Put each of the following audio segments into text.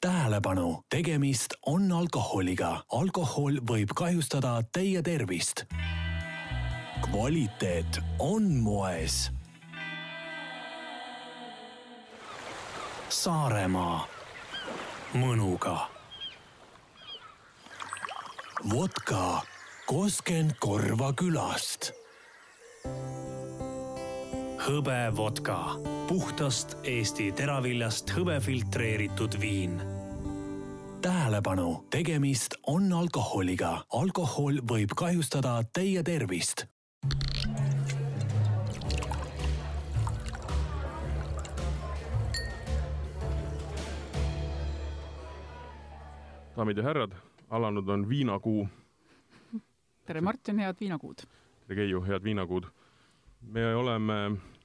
tähelepanu, tegemist on alkoholiga. alkohol võib kahjustada teie tervist. kvaliteet on moes. Saaremaa mõnuga. vodka Kosken Korva külast. Hõbevodka, puhtast Eesti teraviljast hõbe filtreeritud viin. tähelepanu, tegemist on alkoholiga. alkohol võib kahjustada teie tervist. daamid ja härrad, alanud on viinakuu. tere, Martin, head viinakuud! tere, Keiu, head viinakuud! me oleme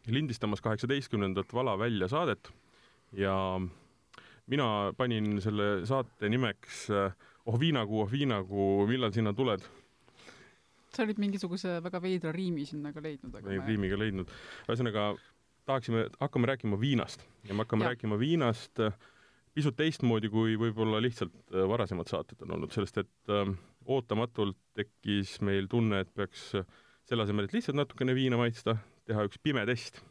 lindistamas kaheksateistkümnendat Vala välja saadet ja mina panin selle saate nimeks Oh viinakuu, oh viinakuu, millal sina tuled? sa olid mingisuguse väga veidra riimi sinna ka leidnud, aga ma ei riimiga leidnud. ühesõnaga, tahaksime, hakkame rääkima viinast ja me hakkame ja. rääkima viinast äh, pisut teistmoodi, kui võib-olla lihtsalt äh, varasemad saated on olnud, sellest et äh, ootamatult tekkis meil tunne, et peaks selle asemel, et lihtsalt natukene viina maitsta, teha üks pime test.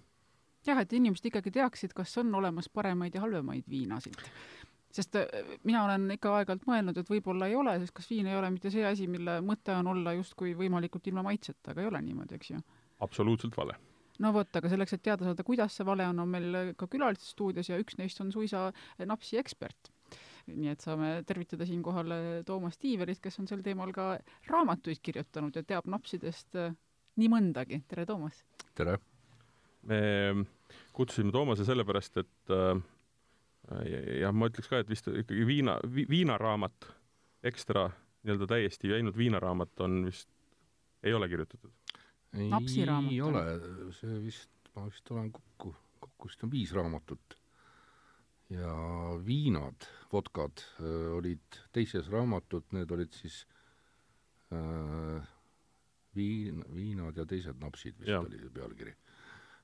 jah, et inimesed ikkagi teaksid, kas on olemas paremaid ja halvemaid viinasid. sest äh, mina olen ikka aeg-ajalt mõelnud, et võib-olla ei ole, sest kas viin ei ole mitte see asi, mille mõte on olla justkui võimalikult ilma maitseta, aga ei ole niimoodi, eks ju? absoluutselt vale no vot, aga selleks, et teada saada, kuidas see vale on, on meil ka külalised stuudios ja üks neist on suisa napsi ekspert. nii et saame tervitada siinkohal Toomas Tiiverit, kes on sel teemal ka raamatuid kirjutanud ja teab napsidest äh, nii mõndagi. tere, Toomas! tere! me kutsusime Toomase sellepärast, et äh, jah, ma ütleks ka, et vist ikkagi viina vi,, viinaraamat, ekstra nii-öelda täiesti ainult viinaraamat on vist, ei ole kirjutatud ei ole, see vist, ma vist olen kokku, kokku vist on viis raamatut. ja viinad, vodkad äh, olid teises raamatut, need olid siis äh, viin, viinad ja teised napsid vist ja. oli pealkiri.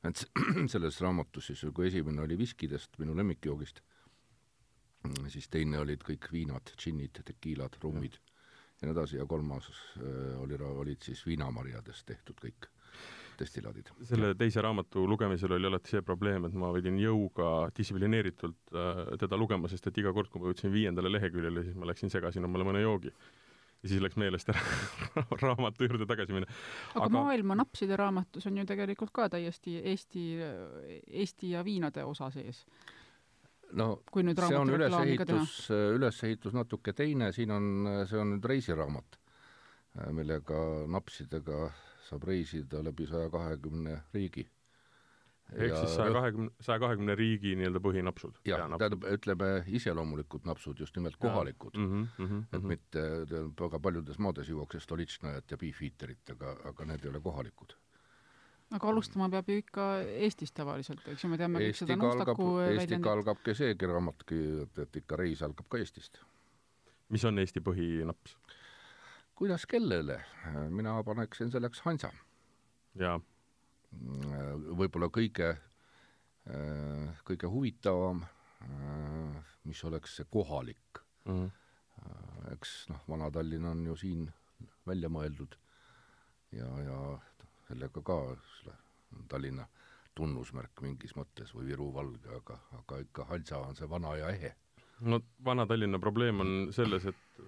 et selles raamatus siis, kui esimene oli viskidest, minu lemmikjoogist, siis teine olid kõik viinad, džinnid, tekiilad, rummid ja nii edasi ja kolmas äh, oli, olid siis viinamarjadest tehtud kõik destillaadid. selle teise raamatu lugemisel oli alati see probleem, et ma pidin jõuga distsiplineeritult äh, teda lugema, sest et iga kord, kui ma jõudsin viiendale leheküljele, siis ma läksin segasin omale mõne joogi. Ja siis läks meelest ära raamatu juurde tagasi minna. aga, aga maailma napside raamatus on ju tegelikult ka täiesti Eesti, Eesti ja viinade osa sees no see on ülesehitus, ülesehitus natuke teine, siin on, see on nüüd reisiraamat, millega napsidega saab reisida läbi saja kahekümne riigi. Ehk ja, siis saja kahekümne, saja kahekümne riigi nii-öelda põhinapsud? jah, tähendab, ütleme iseloomulikud napsud, just nimelt kohalikud. Mm -hmm, mm -hmm, et mitte, väga paljudes maades juuakse Stolitšnajat ja Beefeaterit, aga, aga need ei ole kohalikud aga alustama peab ju ikka Eestist tavaliselt, eks ju, me teame kõik seda Nustaku Eestiga algabki seegi raamatki, et, et ikka reis algab ka Eestist. mis on Eesti põhinaps? kuidas kellele, mina paneksin selleks Hansa. jaa. Võib-olla kõige, kõige huvitavam, mis oleks see kohalik mm. -hmm. eks noh, Vana-Tallinn on ju siin välja mõeldud ja, ja sellega ka Tallinna tunnusmärk mingis mõttes või Viru valge, aga, aga ikka Hansa on see vana ja ehe. no Vana-Tallinna probleem on selles, et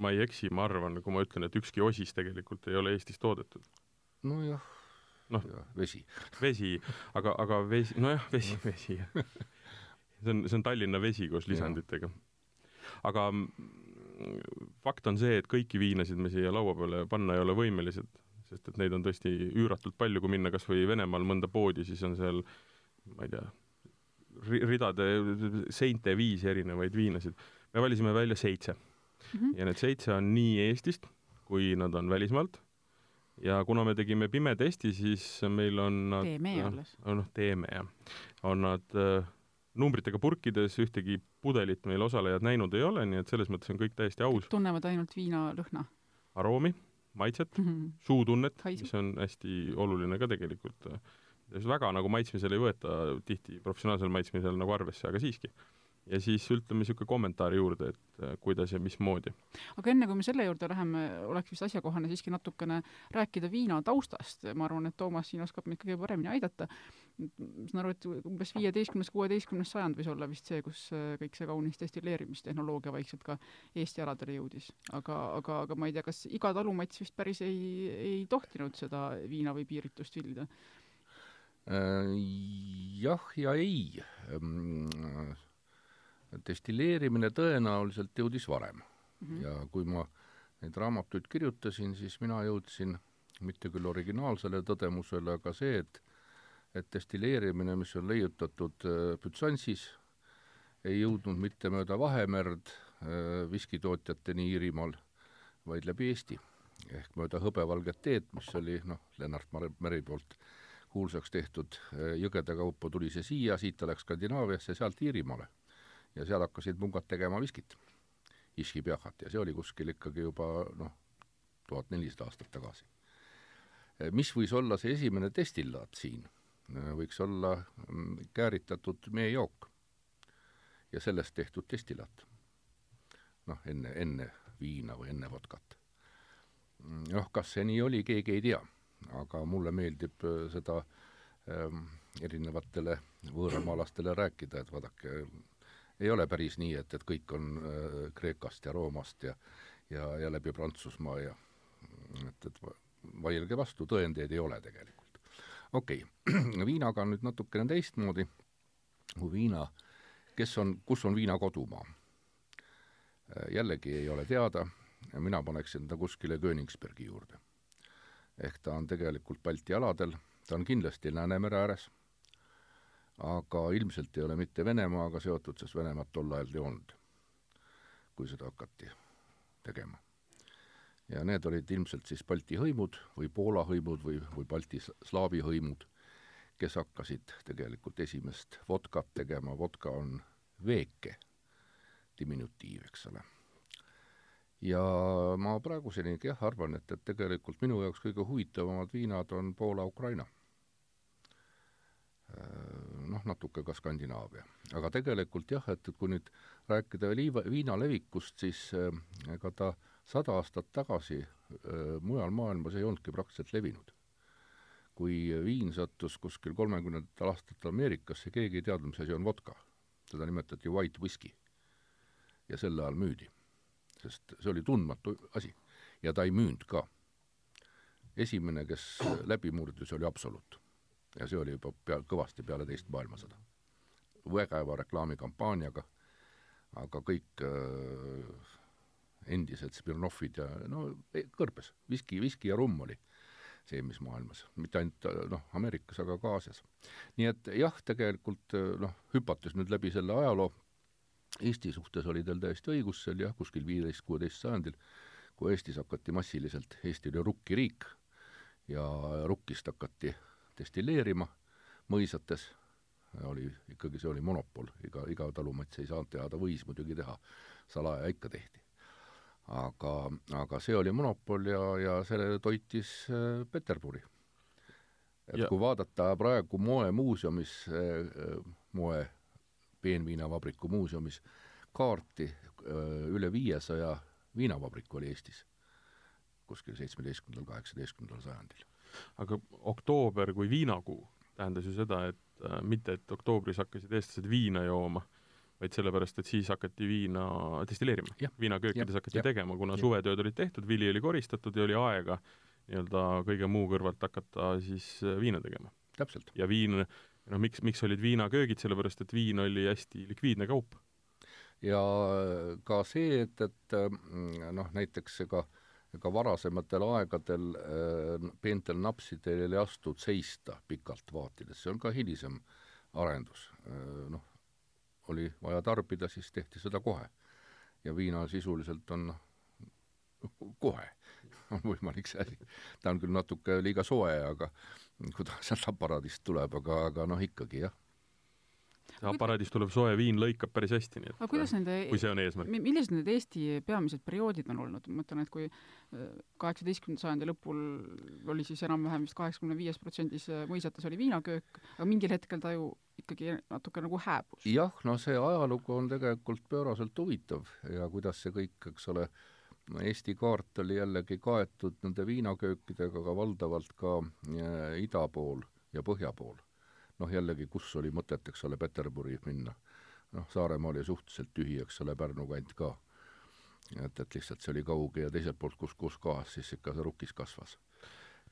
ma ei eksi, ma arvan, kui ma ütlen, et ükski osis tegelikult ei ole Eestis toodetud. nojah, noh, vesi. vesi, aga, aga vesi, nojah, vesi, vesi, see on, see on Tallinna vesi koos lisanditega. aga fakt on see, et kõiki viinasid me siia laua peale panna ei ole võimelised sest et neid on tõesti üüratult palju, kui minna kas või Venemaal mõnda poodi, siis on seal ma ei tea, ridade, seinte viisi erinevaid viinasid. me valisime välja seitse mm. -hmm. ja need seitse on nii Eestist, kui nad on välismaalt, ja kuna me tegime pime testi, siis meil on nad teeme alles. noh, teeme jah. on nad äh, numbritega purkides, ühtegi pudelit meil osalejad näinud ei ole, nii et selles mõttes on kõik täiesti aus. tunnevad ainult viina lõhna? aroomi maitset mm, -hmm. suutunnet, mis on hästi oluline ka tegelikult. väga nagu maitsmisel ei võeta tihti professionaalsel maitsmisel nagu arvesse, aga siiski. Ja siis ütleme niisugune kommentaar juurde, et äh, kuidas ja mismoodi. aga enne, kui me selle juurde läheme, oleks vist asjakohane siiski natukene rääkida viina taustast, ma arvan, et Toomas siin oskab meid kõige paremini aidata. ma saan aru, et umbes viieteistkümnes, kuueteistkümnes sajand võis olla vist see, kus äh, kõik see kaunis destilleerimistehnoloogia vaikselt ka Eesti aladele jõudis. aga, aga, aga ma ei tea, kas iga talumats vist päris ei, ei tohtinud seda viina või piiritust villida? Äh, jah ja ei destilleerimine tõenäoliselt jõudis varem mm. -hmm. ja kui ma neid raamatuid kirjutasin, siis mina jõudsin mitte küll originaalsele tõdemusele, aga see, et et destilleerimine, mis on leiutatud äh, Bütsansis, ei jõudnud mitte mööda Vahemerd äh, viskitootjateni Iirimaal, vaid läbi Eesti. ehk mööda hõbevalget teed, mis oli noh, Lennart Meri poolt kuulsaks tehtud, äh, jõgede kaupa tuli see siia, siit ta läks Skandinaaviasse, sealt Iirimaale ja seal hakkasid mungad tegema viskit, Iski-Piachat, ja see oli kuskil ikkagi juba noh, tuhat nelisada aastat tagasi. mis võis olla see esimene destillaat siin? võiks olla mm, kääritatud meejook ja sellest tehtud destillaat. noh, enne, enne viina või enne vodkat. noh, kas see nii oli, keegi ei tea, aga mulle meeldib äh, seda ähm, erinevatele võõramaalastele rääkida, et vaadake, ei ole päris nii, et, et kõik on äh, Kreekast ja Roomast ja ja, ja läbi Prantsusmaa ja et, et vaielge vastu, tõendeid ei ole tegelikult. okei okay. viinaga on nüüd natukene teistmoodi, kui viina, kes on, kus on viina kodumaa? Äh, jällegi ei ole teada, mina paneksin ta kuskile Königsbergi juurde. ehk ta on tegelikult Balti aladel, ta on kindlasti Läänemere ääres aga ilmselt ei ole mitte Venemaaga seotud, sest Venemaad tol ajal ei olnud, kui seda hakati tegema. ja need olid ilmselt siis Balti hõimud või Poola hõimud või, või Balti slaavi hõimud, kes hakkasid tegelikult esimest vodkat tegema, vodka on veeke, diminutiiv, eks ole. ja ma praegusenigi jah, arvan, et, et tegelikult minu jaoks kõige huvitavamad viinad on Poola-Ukraina noh, natuke ka Skandinaavia. aga tegelikult jah, et, et kui nüüd rääkida liiva, viina levikust, siis äh, ega ta sada aastat tagasi äh, mujal maailmas ei olnudki praktiliselt levinud. kui viin sattus kuskil kolmekümnendatel aastatel Ameerikasse, keegi ei teadnud, mis asi on vodka. seda nimetati white whisky. ja sel ajal müüdi, sest see oli tundmatu asi ja ta ei müünud ka. esimene, kes läbi murdis, oli Absolut ja see oli juba pea, kõvasti peale teist maailmasõda. vägeva reklaamikampaaniaga, aga kõik äh, endised Smirnovid ja no kõrbes, viski, viski ja rumm oli see, mis maailmas, mitte ainult noh, Ameerikas, aga ka Aasias. nii et jah, tegelikult noh, hüpates nüüd läbi selle ajaloo, Eesti suhtes oli teil täiesti õigus seal jah, kuskil viieteist, kuueteist sajandil, kui Eestis hakati massiliselt, Eesti oli rukkiriik ja rukkist hakati destilleerima mõisates, oli ikkagi, see oli monopol, iga, iga talumats ei saanud teha, ta võis muidugi teha, salaja ikka tehti. aga, aga see oli monopol ja, ja selle toitis äh, Peterburi. et ja. kui vaadata praegu moemuuseumis äh,, moe peenviinavabriku muuseumis kaarti äh,, üle viiesaja viinavabriku oli Eestis kuskil seitsmeteistkümnendal, kaheksateistkümnendal sajandil aga oktoober kui viinakuu tähendas ju seda, et äh, mitte, et oktoobris hakkasid eestlased viina jooma, vaid sellepärast, et siis hakati viina destilleerima. viinaköökides hakati ja. tegema, kuna ja. suvetööd olid tehtud, vili oli koristatud ja oli aega nii-öelda kõige muu kõrvalt hakata siis äh, viina tegema. ja viin, noh, miks, miks olid viinaköögid, sellepärast et viin oli hästi likviidne kaup. ja ka see, et, et mm, noh, näiteks ega äh, ega varasematel aegadel äh, peentel napsidel ei lastud seista pikalt vaatides, see on ka hilisem arendus äh,. noh, oli vaja tarbida, siis tehti seda kohe. ja viina sisuliselt on noh, kohe on võimalik see asi. ta on küll natuke liiga soe, aga kui ta sealt aparaadist tuleb, aga, aga noh, ikkagi jah aparaadist tulev soe viin lõikab päris hästi, nii et aga kuidas nende, kui see on eesmärk. millised need Eesti peamised perioodid on olnud, ma mõtlen, et kui äh, kaheksateistkümnenda sajandi lõpul oli siis enam-vähem vist kaheksakümne viies protsendis äh, mõisates oli viinaköök, aga mingil hetkel ta ju ikkagi natuke nagu hääbus. jah, no see ajalugu on tegelikult pööraselt huvitav ja kuidas see kõik, eks ole, Eesti kaart oli jällegi kaetud nende viinaköökidega, aga valdavalt ka äh, ida pool ja põhja pool. Noh, jällegi, kus oli mõtet, eks ole, Peterburi minna. noh, Saaremaa oli suhteliselt tühi, eks ole, Pärnu kant ka. et, et lihtsalt see oli kauge ja teiselt poolt, kus, kus kohas siis ikka see rukkis kasvas.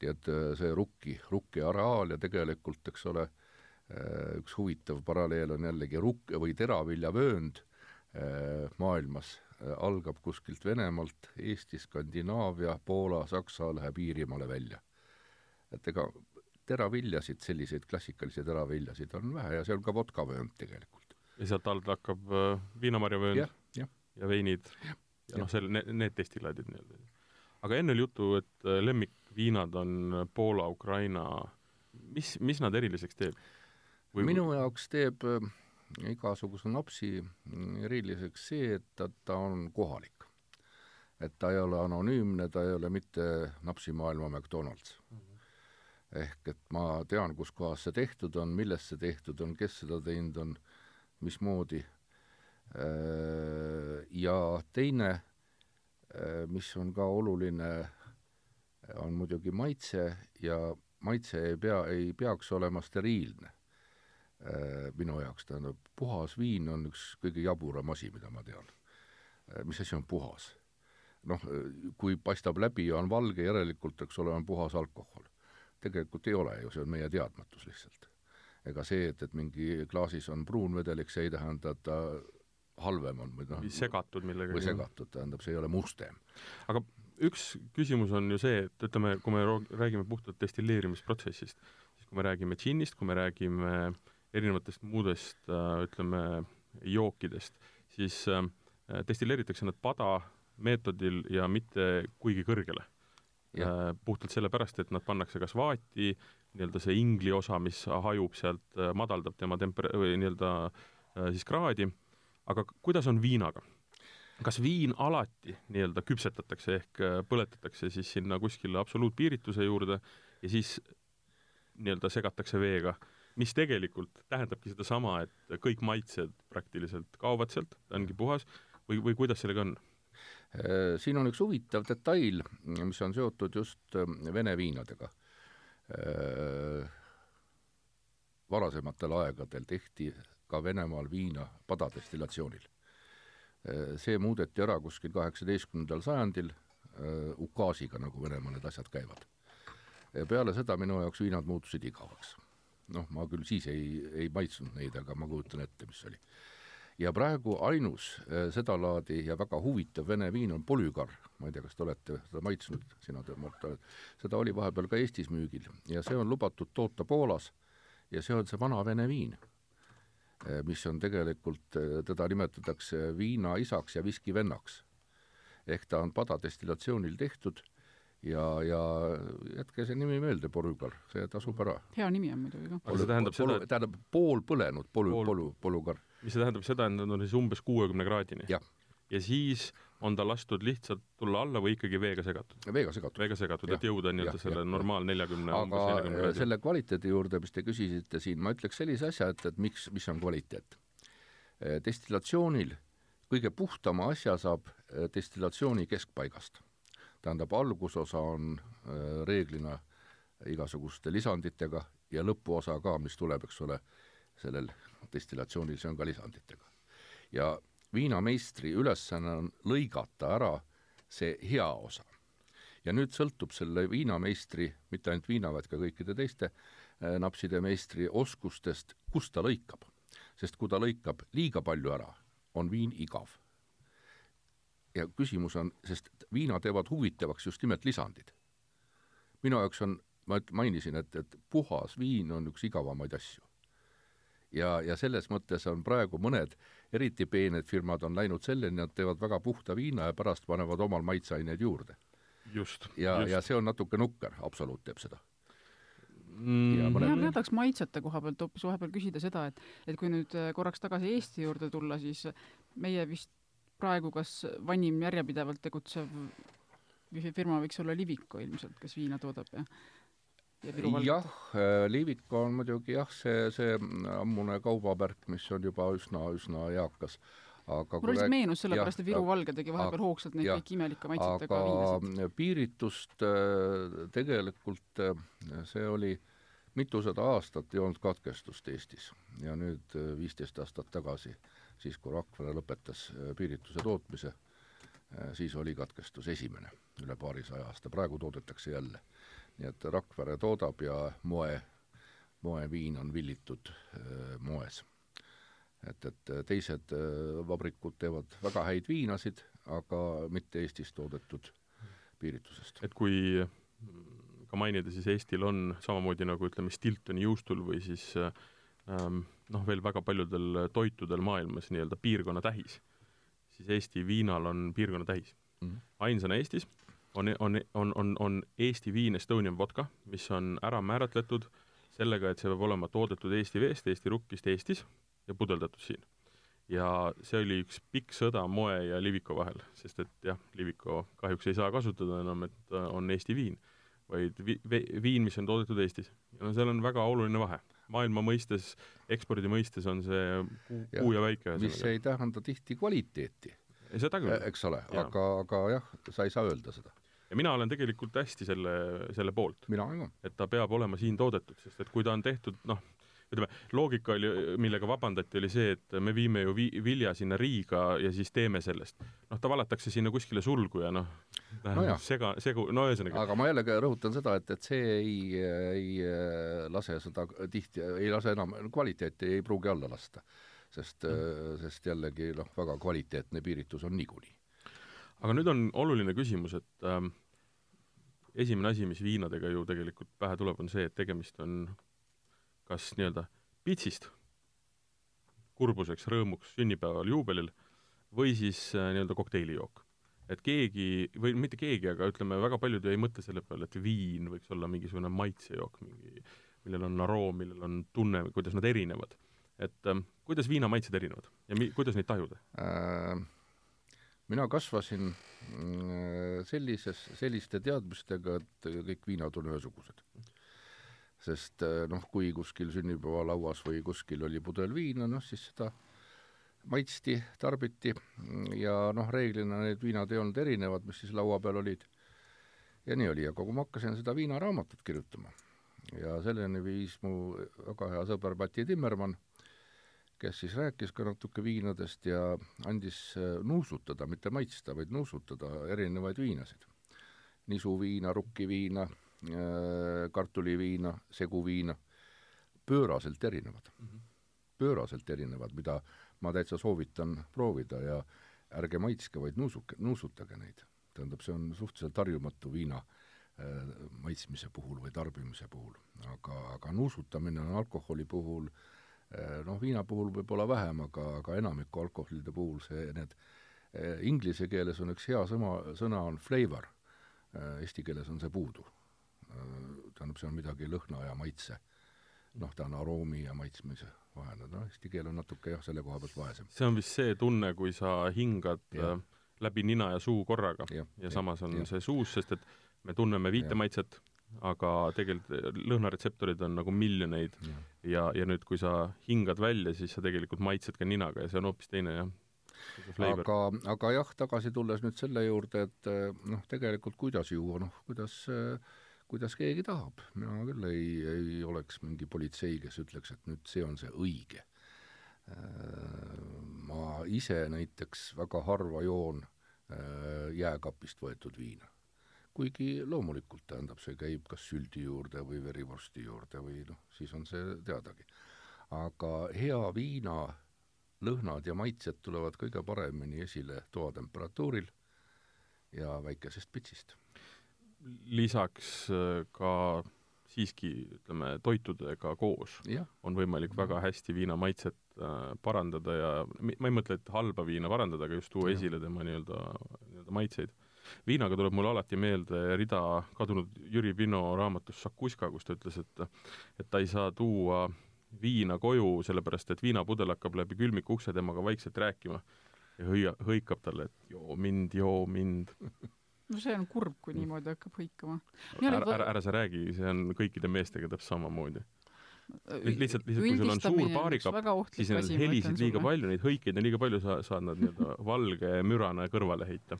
nii et see rukki, rukki areaal ja tegelikult, eks ole, Äh, üks huvitav paralleel on jällegi rukk- või teraviljavöönd äh, maailmas, äh, algab kuskilt Venemaalt, Eesti, Skandinaavia, Poola, Saksa, läheb Iirimaale välja. et ega teraviljasid, selliseid klassikalisi teraviljasid on vähe ja see on ka vodkavöönd tegelikult. ja sealt alt hakkab äh, viinamarjavöönd ja, ja. ja veinid ja, ja noh, selle, need, destillaadid nii-öelda. aga enne oli juttu, et lemmikviinad on Poola, Ukraina, mis, mis nad eriliseks teeb? või minu jaoks teeb äh, igasuguse napsi mm, eriliseks see, et ta, ta on kohalik. et ta ei ole anonüümne, ta ei ole mitte napsimaailma McDonalds mm. Ehk et ma tean, kus kohas see tehtud on, millest see tehtud on, kes seda teinud on, mismoodi. Äh, ja teine, äh, mis on ka oluline, on muidugi maitse ja maitse ei pea, ei peaks olema steriilne Äh, minu jaoks, tähendab, puhas viin on üks kõige jaburam asi, mida ma tean. Mis asi on puhas? noh, kui paistab läbi ja on valge, järelikult, eks ole, on puhas alkohol. Tegelikult ei ole ju, see on meie teadmatus lihtsalt. ega see, et, et mingi klaasis on pruun vedelik, see ei tähenda, et ta halvem on või noh segatud millegagi. või segatud, tähendab, see ei ole mustem. aga üks küsimus on ju see, et ütleme, kui me räägime puhtalt destilleerimisprotsessist, siis kui me räägime džinnist, kui me räägime äh, erinevatest muudest äh, ütleme, jookidest, siis äh, destilleeritakse nad pada meetodil ja mitte kuigi kõrgele. Äh, puhtalt sellepärast, et nad pannakse kas vaati, nii-öelda see ingli osa, mis hajub sealt, madaldab tema temper-, või nii-öelda siis kraadi, aga kuidas on viinaga? kas viin alati nii-öelda küpsetatakse ehk põletatakse siis sinna kuskile absoluutpiirituse juurde ja siis nii-öelda segatakse veega mis tegelikult tähendabki sedasama, et kõik maitsed praktiliselt kaovad sealt, ta ongi puhas, või, või kuidas sellega on? Äh, siin on üks huvitav detail, mis on seotud just ähm, vene viinadega. Äh, varasematel aegadel tehti ka Venemaal viina padadestillatsioonil. Äh, see muudeti ära kuskil kaheksateistkümnendal sajandil ukaasiga, nagu Venemaal need asjad käivad. peale seda minu jaoks viinad muutusid igavaks noh, ma küll siis ei, ei maitsnud neid, aga ma kujutan ette, mis oli. Ja praegu ainus äh, sedalaadi ja väga huvitav vene viin on Polügar, ma ei tea, kas te olete seda maitsnud, sina Mart oled, seda oli vahepeal ka Eestis müügil ja see on lubatud toota Poolas ja see on see vana vene viin, äh, mis on tegelikult, äh, teda nimetatakse viina isaks ja viski vennaks. ehk ta on padadestillatsioonil tehtud ja, ja jätke see nimi meelde, Polügar, see tasub ära. hea nimi on muidugi ka. aga see tähendab seda, et tähendab poolpõlenud polü, pool, polu, Polügar. Mis see tähendab seda, et nad on siis umbes kuuekümne kraadini? ja siis on ta lastud lihtsalt tulla alla või ikkagi veega segatud? veega segatud. veega segatud, et jõuda nii-öelda selle normaal neljakümne aga äh, selle kvaliteedi juurde, mis te küsisite siin, ma ütleks sellise asja, et, et miks, mis on kvaliteet. Äh, destillatsioonil kõige puhtama asja saab äh, destillatsiooni keskpaigast tähendab, algusosa on reeglina igasuguste lisanditega ja lõpuosa ka, mis tuleb, eks ole, sellel destillatsioonil, see on ka lisanditega. ja viinameistri ülesanne on lõigata ära see hea osa. ja nüüd sõltub selle viinameistri, mitte ainult viina, vaid ka kõikide teiste äh, napside meistri oskustest, kust ta lõikab. sest kui ta lõikab liiga palju ära, on viin igav ja küsimus on, sest viina teevad huvitavaks just nimelt lisandid. minu jaoks on, ma mainisin, et, et puhas viin on üks igavamaid asju. Ja, ja selles mõttes on praegu mõned eriti peened firmad on läinud selleni, nad teevad väga puhta viina ja pärast panevad omal maitseaineid juurde. just. ja, ja see on natuke nukker, Absolut teeb seda mm.. ja mõned... mina tahaks maitsete koha pealt hoopis vahepeal küsida seda, et, et kui nüüd äh, korraks tagasi Eesti juurde tulla, siis meie vist praegu kas vanim järjepidevalt tegutsev firma võiks olla Liviko ilmselt, kes viina toodab ja? Jah, äh, Liivik on muidugi jah, see, see ammune kaubamärk, mis on juba üsna, üsna eakas aga mul lihtsalt meenus sellepärast, et Viru Valge tegi vahepeal hoogsalt neid kõiki imelike maitsetega viinasid. piiritust äh, tegelikult see oli mitusada aastat ei olnud katkestust Eestis ja nüüd viisteist aastat tagasi, siis kui Rakvere lõpetas piirituse tootmise, siis oli katkestus esimene üle paarisaja aasta, praegu toodetakse jälle. Nii et Rakvere toodab ja moe, moeviin on villitud moes. et, et teised vabrikud teevad väga häid viinasid, aga mitte Eestis toodetud piiritusest. et kui ka mainida, siis Eestil on samamoodi nagu ütleme, Stiltoni juustul või siis ähm, noh, veel väga paljudel toitudel maailmas nii-öelda piirkonna tähis, siis Eesti viinal on piirkonna tähis mm. -hmm. ainsana Eestis on, on, on, on, on Eesti viin Estonian vodka, mis on ära määratletud sellega, et see peab olema toodetud Eesti veest, Eesti rukkist Eestis ja pudeldatud siin. ja see oli üks pikk sõda moe ja Liviko vahel, sest et jah, Liviko kahjuks ei saa kasutada enam, et on Eesti viin, vaid vi-, viin, mis on toodetud Eestis. ja no seal on väga oluline vahe. maailma mõistes, ekspordi mõistes on see puu ja, puu ja väike. mis ei tähenda tihti kvaliteeti. seda küll. eks ole, aga, aga jah, sa ei saa öelda seda ja mina olen tegelikult hästi selle, selle poolt. et ta peab olema siin toodetud, sest et kui ta on tehtud, noh, ütleme, loogika oli, millega vabandati, oli see, et me viime ju vi-, vilja sinna Riiga ja siis teeme sellest. noh, ta valatakse sinna kuskile sulgu ja noh no, sega, segu, no ühesõnaga. aga ma jällegi rõhutan seda, et, et see ei, ei lase seda tihti, ei lase enam, kvaliteeti ei pruugi alla lasta. sest mm., sest jällegi noh, väga kvaliteetne piiritus on niikuinii aga nüüd on oluline küsimus, et ähm, esimene asi, mis viinadega ju tegelikult pähe tuleb, on see, et tegemist on kas nii-öelda pitsist kurbuseks, rõõmuks sünnipäeval, juubelil, või siis äh, nii-öelda kokteilijook. et keegi, või mitte keegi, aga ütleme, väga paljud ju ei mõtle selle peale, et viin võiks olla mingisugune maitsejook, mingi, millel on aroom, millel on tunne, kuidas nad erinevad. et ähm, kuidas viina maitsed erinevad ja mi-, kuidas neid tajuda äh,? Mina kasvasin mm, sellises, selliste teadmistega, et kõik viinad on ühesugused. sest eh, noh, kui kuskil sünnipäevalauas või kuskil oli pudel viina, noh siis seda maitsti, tarbiti ja noh, reeglina need viinad ei olnud erinevad, mis siis laua peal olid. ja nii oli, aga kui ma hakkasin seda viinaraamatut kirjutama ja selleni viis mu väga hea sõber Mati Timmermann kes siis rääkis ka natuke viinadest ja andis äh, nuusutada, mitte maitsta, vaid nuusutada erinevaid viinasid. nisuviina, rukkiviina, äh, kartuliviina, seguviina, pööraselt erinevad mm. -hmm. pööraselt erinevad, mida ma täitsa soovitan proovida ja ärge maitske, vaid nuusuke, nuusutage neid. tähendab, see on suhteliselt harjumatu viina äh, maitsmise puhul või tarbimise puhul. aga, aga nuusutamine on alkoholi puhul äh, noh, viina puhul võib-olla vähem, aga, aga enamiku alkoholide puhul see, need eh, inglise keeles on üks hea sõna, sõna on flavor, eh, eesti keeles on see puudu. tähendab, see on midagi lõhna ja maitse. noh, ta on aroomi ja maitsmise vahel, noh, eesti keel on natuke jah, selle koha pealt vaesem. see on vist see tunne, kui sa hingad ja. läbi nina ja suu korraga ja, ja samas on ja. see suus, sest et me tunneme viite ja. maitset, aga tegelikult lõhnaretseptorid on nagu miljoneid. Ja, ja, ja nüüd, kui sa hingad välja, siis sa tegelikult maitsed ka ninaga ja see on hoopis teine jah. aga, aga jah, tagasi tulles nüüd selle juurde, et noh, tegelikult kuidas juua, noh, kuidas kuidas keegi tahab, mina küll ei, ei oleks mingi politsei, kes ütleks, et nüüd see on see õige. Ma ise näiteks väga harva joon jääkapist võetud viina kuigi loomulikult tähendab, see käib kas süldi juurde või verivorsti juurde või noh, siis on see teadagi. aga hea viina lõhnad ja maitsed tulevad kõige paremini esile toatemperatuuril ja väikesest pitsist. lisaks äh, ka siiski ütleme, toitudega koos ja. on võimalik väga hästi viina maitset äh, parandada ja ma ei mõtle, et halba viina parandada, aga just tuua esile tema nii-öelda, nii-öelda maitseid viinaga tuleb mulle alati meelde rida kadunud Jüri Pino raamatust Šakuska, kus ta ütles, et et ta ei saa tuua viina koju, sellepärast et viinapudel hakkab läbi külmiku ukse temaga vaikselt rääkima ja hõia-, hõikab talle, et joo mind, joo mind. no see on kurb, kui mm. niimoodi hakkab hõikama. ära, ära, ära sa räägi, see on kõikide meestega täpselt samamoodi lihtsalt, lihtsalt kui sul on suur baarikapp, siis on helisid liiga palju, neid hõikeid on liiga palju, sa saad nad nii-öelda valge mürana kõrvale heita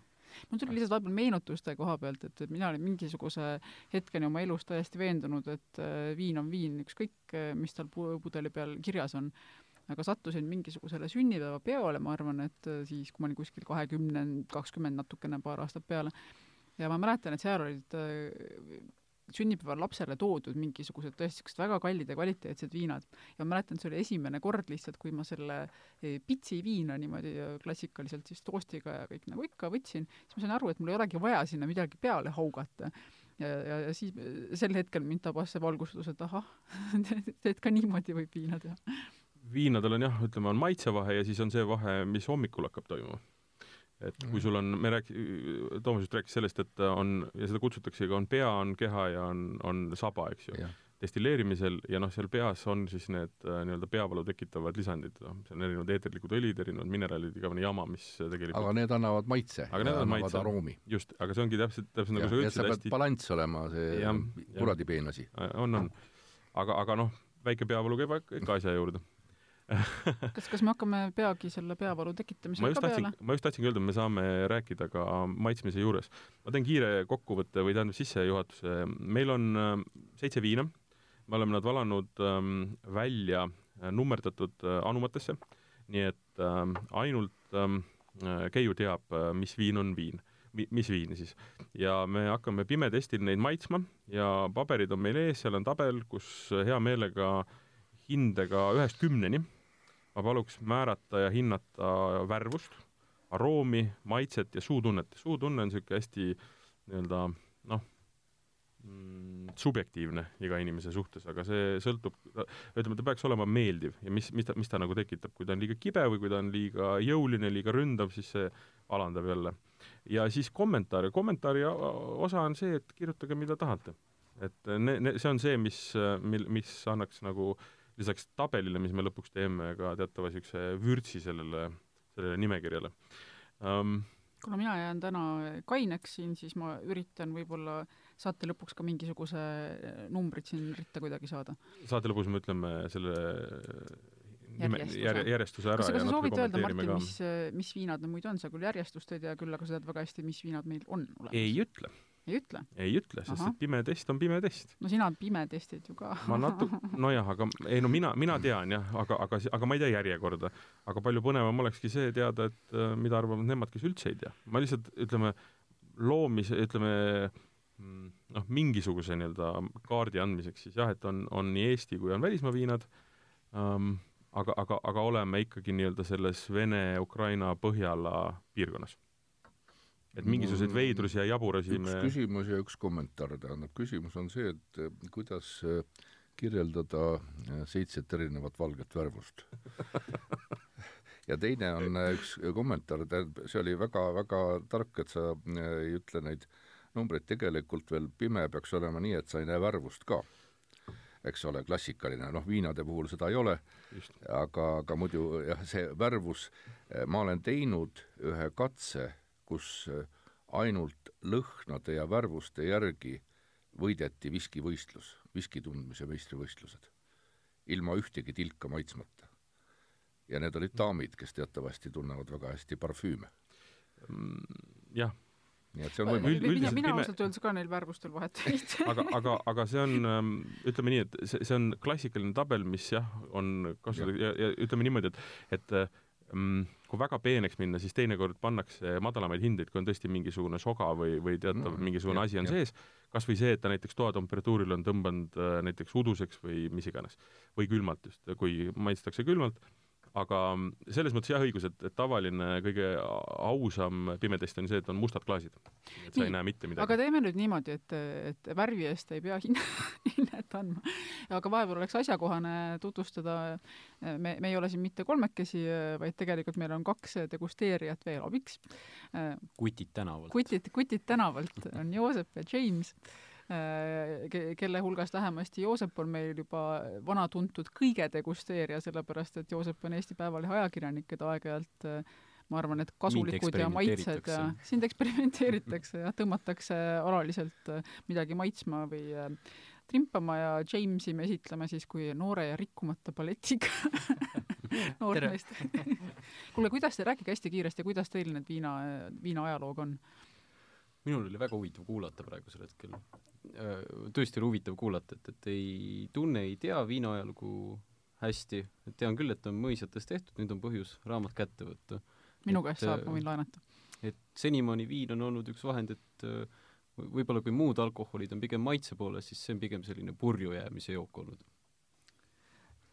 mul tuli lihtsalt vahepeal meenutuste koha pealt, et, et mina olin mingisuguse hetkeni oma elus täiesti veendunud, et äh, viin on viin, ükskõik, äh, mis tal pudeli peal kirjas on. aga sattusin mingisugusele sünnipäevapeole, ma arvan, et äh, siis, kui ma olin kuskil kahekümne, kakskümmend natukene, paar aastat peale, ja ma mäletan, et seal olid sünnipäeval lapsele toodud mingisugused tõesti niisugused väga kallid ja kvaliteetsed viinad. ja ma mäletan, see oli esimene kord lihtsalt, kui ma selle eh, pitsi viina niimoodi klassikaliselt siis toostiga ja kõik nagu ikka võtsin, siis ma sain aru, et mul ei olegi vaja sinna midagi peale haugata. ja, ja, ja siis sel hetkel mind tabas see valgustus, et ahah et ka niimoodi võib viina teha. viinadel on jah, ütleme, on maitsevahe ja siis on see vahe, mis hommikul hakkab toimuma et kui sul on, me rääk-, Toomas just rääkis sellest, et on, ja seda kutsutaksegi, on pea, on keha ja on, on saba, eks ju. destilleerimisel ja noh, seal peas on siis need äh, nii-öelda peavalu tekitavad lisandid, noh, see on erinevad eeterlikud õlid, erinevad mineraalid, igavene jama, mis tegelikult aga need annavad maitse. aga need annavad maitse. aroomi. just, aga see ongi täpselt, täpselt nagu sa ütlesid hästi balanss olema, see kuradi peen asi. on, on. aga, aga noh, väike peavalu käib ikka asja juurde kas, kas me hakkame peagi selle peavalu tekitamisega ka tahtsin, peale? ma just tahtsingi öelda, me saame rääkida ka maitsmise juures. ma teen kiire kokkuvõtte või tähendab sissejuhatuse. meil on äh, seitse viina, me oleme nad valanud ähm, välja äh, nummerdatud äh, anumatesse, nii et ähm, ainult ähm, Keiu teab, mis viin on viin mis viini siis. ja me hakkame pimetestil neid maitsma ja paberid on meil ees, seal on tabel, kus hea meelega hindega ühest kümneni ma paluks määrata ja hinnata värvust, aroomi, maitset ja suutunnet. suutunne on niisugune hästi nii-öelda noh mm,, subjektiivne iga inimese suhtes, aga see sõltub, ütleme, ta peaks olema meeldiv ja mis, mis ta, mis ta nagu tekitab, kui ta on liiga kibe või kui ta on liiga jõuline, liiga ründav, siis see alandab jälle. ja siis kommentaare, kommentaari osa on see, et kirjutage, mida tahate. et ne-, ne-, see on see, mis, mil-, mis annaks nagu äh, lisaks tabelile, mis me lõpuks teeme, ka teatava niisuguse vürtsi sellele, sellele nimekirjale um,. kuna mina jään täna kaineks siin, siis ma üritan võib-olla saate lõpuks ka mingisuguse numbrid siin ritta kuidagi saada. saate lõpus me ütleme selle nime, järjestuse, järjestuse ära kas, sa soovid öelda, Martin, mis, mis viinad need muidu on, sa küll järjestust ei tea küll, aga sa tead väga hästi, mis viinad meil on olemas? ei ütle ei ütle? ei ütle, sest Aha. et pime test on pime test. no sina pime testid ju ka ma natu-, nojah, aga ei no mina, mina tean jah, aga, aga, aga ma ei tea järjekorda. aga palju põnevam olekski see teada, et äh, mida arvavad nemad, kes üldse ei tea. ma lihtsalt, ütleme, loomise, ütleme mm, noh, mingisuguse nii-öelda kaardi andmiseks siis jah, et on, on nii Eesti kui on välismaa viinad um,, aga, aga, aga oleme ikkagi nii-öelda selles Vene-Ukraina Põhjala piirkonnas et mingisuguseid veidrusi ja jaburusi üks me... küsimus ja üks kommentaar, tähendab, küsimus on see, et eh, kuidas eh, kirjeldada eh, seitset erinevat valget värvust. Ja teine on üks kommentaar, tähendab, see oli väga-väga tark, et sa ei ütle neid numbreid, tegelikult veel pime peaks olema nii, et sa ei näe värvust ka. Eks ole, klassikaline, noh, viinade puhul seda ei ole, aga, aga muidu jah, see värvus, ma olen teinud ühe katse kus äh, ainult lõhnade ja värvuste järgi võideti viskivõistlus, viski tundmise meistrivõistlused, ilma ühtegi tilka maitsmata. ja need olid daamid, kes teatavasti tunnevad väga hästi parfüüme mm,. jah nii et see on võimalik. mina, mina ausalt öeldes ka neil värvustel vahet ei tee. aga, aga, aga see on, ähm, ütleme nii, et see, see on klassikaline tabel, mis jah, on kasutatud ja, ja, ütleme niimoodi, et, et mm, kui väga peeneks minna, siis teinekord pannakse madalamaid hindeid, kui on tõesti mingisugune soga või, või teatav mm, mingisugune asi on jah. sees, kas või see, et ta näiteks toatemperatuuril on tõmbanud äh, näiteks uduseks või mis iganes. või külmalt just, kui maitstakse külmalt, aga selles mõttes jah, õigus, et, et tavaline kõige ausam pimetest on see, et on mustad klaasid. et sa nii, ei näe mitte midagi. aga teeme nüüd niimoodi, et, et värvi eest ei pea hinne, hinnet andma. aga vahepeal oleks asjakohane tutvustada, me, me ei ole siin mitte kolmekesi, vaid tegelikult meil on kaks degusteerijat veel abiks. kutid tänavalt. kutid, kutid tänavalt on Joosep ja James kelle hulgast vähemasti Joosep on meil juba vana tuntud kõige degusteerija, sellepärast et Joosep on Eesti Päevalehe ajakirjanik, keda aeg-ajalt äh, ma arvan, et kasulikud ja maitsed ja sind eksperimenteeritakse. ja tõmmatakse alaliselt äh, midagi maitsma või äh, trimpama ja Jamesi me esitleme siis kui noore ja rikkumata balletiga noort meest kuule, kuidas te, rääkige hästi kiiresti, kuidas teil need viina, viina ajaloog on? Minul oli väga huvitav kuulata praegusel hetkel. Tõesti oli huvitav kuulata, et, et ei tunne, ei tea viina ajalugu hästi, tean küll, et on mõisates tehtud, nüüd on põhjus raamat kätte võtta. minu käest saab, ma võin laenata. et senimaani viin on olnud üks vahend, et võib-olla kui muud alkoholid on pigem maitse poole, siis see on pigem selline purju jäämise jook olnud.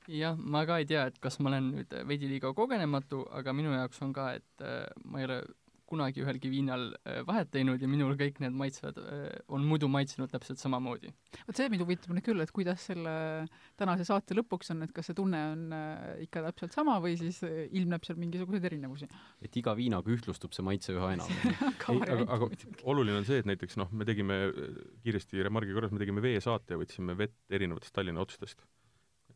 jah, ma ka ei tea, et kas ma olen nüüd veidi liiga kogenematu, aga minu jaoks on ka, et ma ei ole kunagi ühelgi viinal äh, vahet teinud ja minul kõik need maitsed äh, on muidu maitsenud täpselt samamoodi. vot see mind huvitab nüüd küll, et kuidas selle tänase saate lõpuks on, et kas see tunne on äh, ikka täpselt sama või siis ilmneb seal mingisuguseid erinevusi? et iga viinaga ühtlustub see maitse üha enam ei, aga, aga oluline on see, et näiteks noh, me tegime kiiresti remargi korras, me tegime veesaate ja võtsime vett erinevatest Tallinna otstest,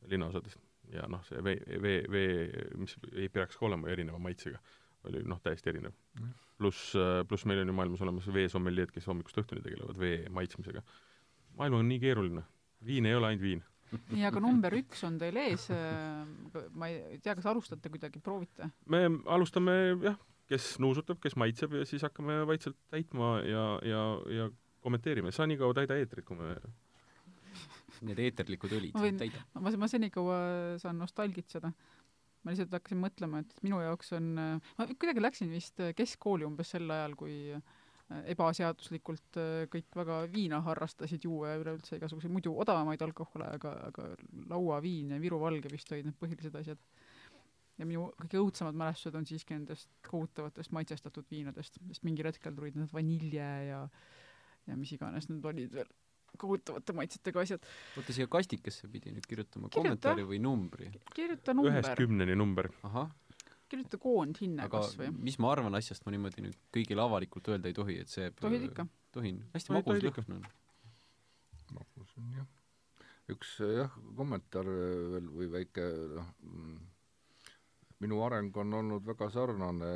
linnaosadest ja noh, see vee, vee, vee, mis ei peaks ka olema erineva maitsega oli noh, täiesti erinev. pluss, äh, pluss meil on ju maailmas olemas veesommeliid, kes hommikust õhtuni tegelevad vee maitsmisega. maailm on nii keeruline, viin ei ole ainult viin. nii, aga number üks on teil ees, äh, ma ei tea, kas alustate kuidagi, proovite? me alustame jah, kes nuusutab, kes maitseb ja siis hakkame vaikselt täitma ja, ja, ja kommenteerime, sa nii kaua täida eetrit, kui me Need eeterlikud õlid ma võin, ma, ma senikaua saan nostalgitseda ma lihtsalt hakkasin mõtlema, et minu jaoks on, ma kuidagi läksin vist keskkooli umbes sel ajal, kui äh, ebaseaduslikult äh, kõik väga viina harrastasid juua ja üleüldse igasuguseid muidu odavamaid alkohole, aga, aga lauaviin ja Viru Valge vist olid need põhilised asjad. ja minu kõige õudsemad mälestused on siiski nendest kohutavatest maitsestatud viinadest, sest mingil hetkel tulid need vanilje ja ja mis iganes need olid veel kohutavate maitsetega asjad. oota, siia kastikesse pidi nüüd kirjutama Kirjuta. kommentaari või numbri? kirjuta number. ühest kümneni number. ahah. kirjuta koondhinne kas või. mis ma arvan asjast, ma niimoodi nüüd kõigile avalikult öelda ei tohi, et see tohid ikka. tohin. hästi magus lõhn on. magus on jah. üks jah, kommentaar veel või väike noh, mm, minu areng on olnud väga sarnane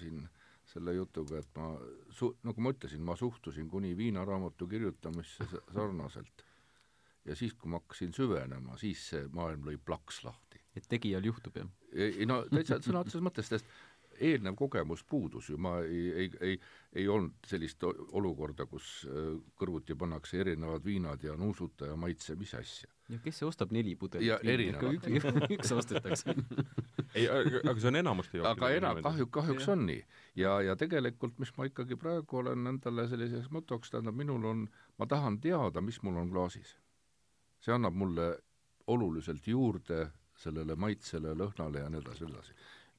siin selle jutuga, et ma su-, nagu ma ütlesin, ma suhtusin kuni viinaraamatu kirjutamisse sarnaselt. ja siis, kui ma hakkasin süvenema, siis see maailm lõi plaks lahti. et tegijal juhtub, jah? ei no täitsa sõna otseses mõttes, sest eelnev kogemus puudus ju, ma ei, ei, ei, ei olnud sellist olukorda, kus äh, kõrvuti pannakse erinevad viinad ja nuusuta ja maitse, mis asja. ja kes ostab neli pudelit ja erinevad. üks, ostetakse ei, aga see on jaoks. aga enam, kahju, kahjuks ja. on nii. ja, ja tegelikult, mis ma ikkagi praegu olen endale selliseks motoks, tähendab, minul on, ma tahan teada, mis mul on klaasis. see annab mulle oluliselt juurde sellele maitsele, lõhnale ja nii edasi, nii edasi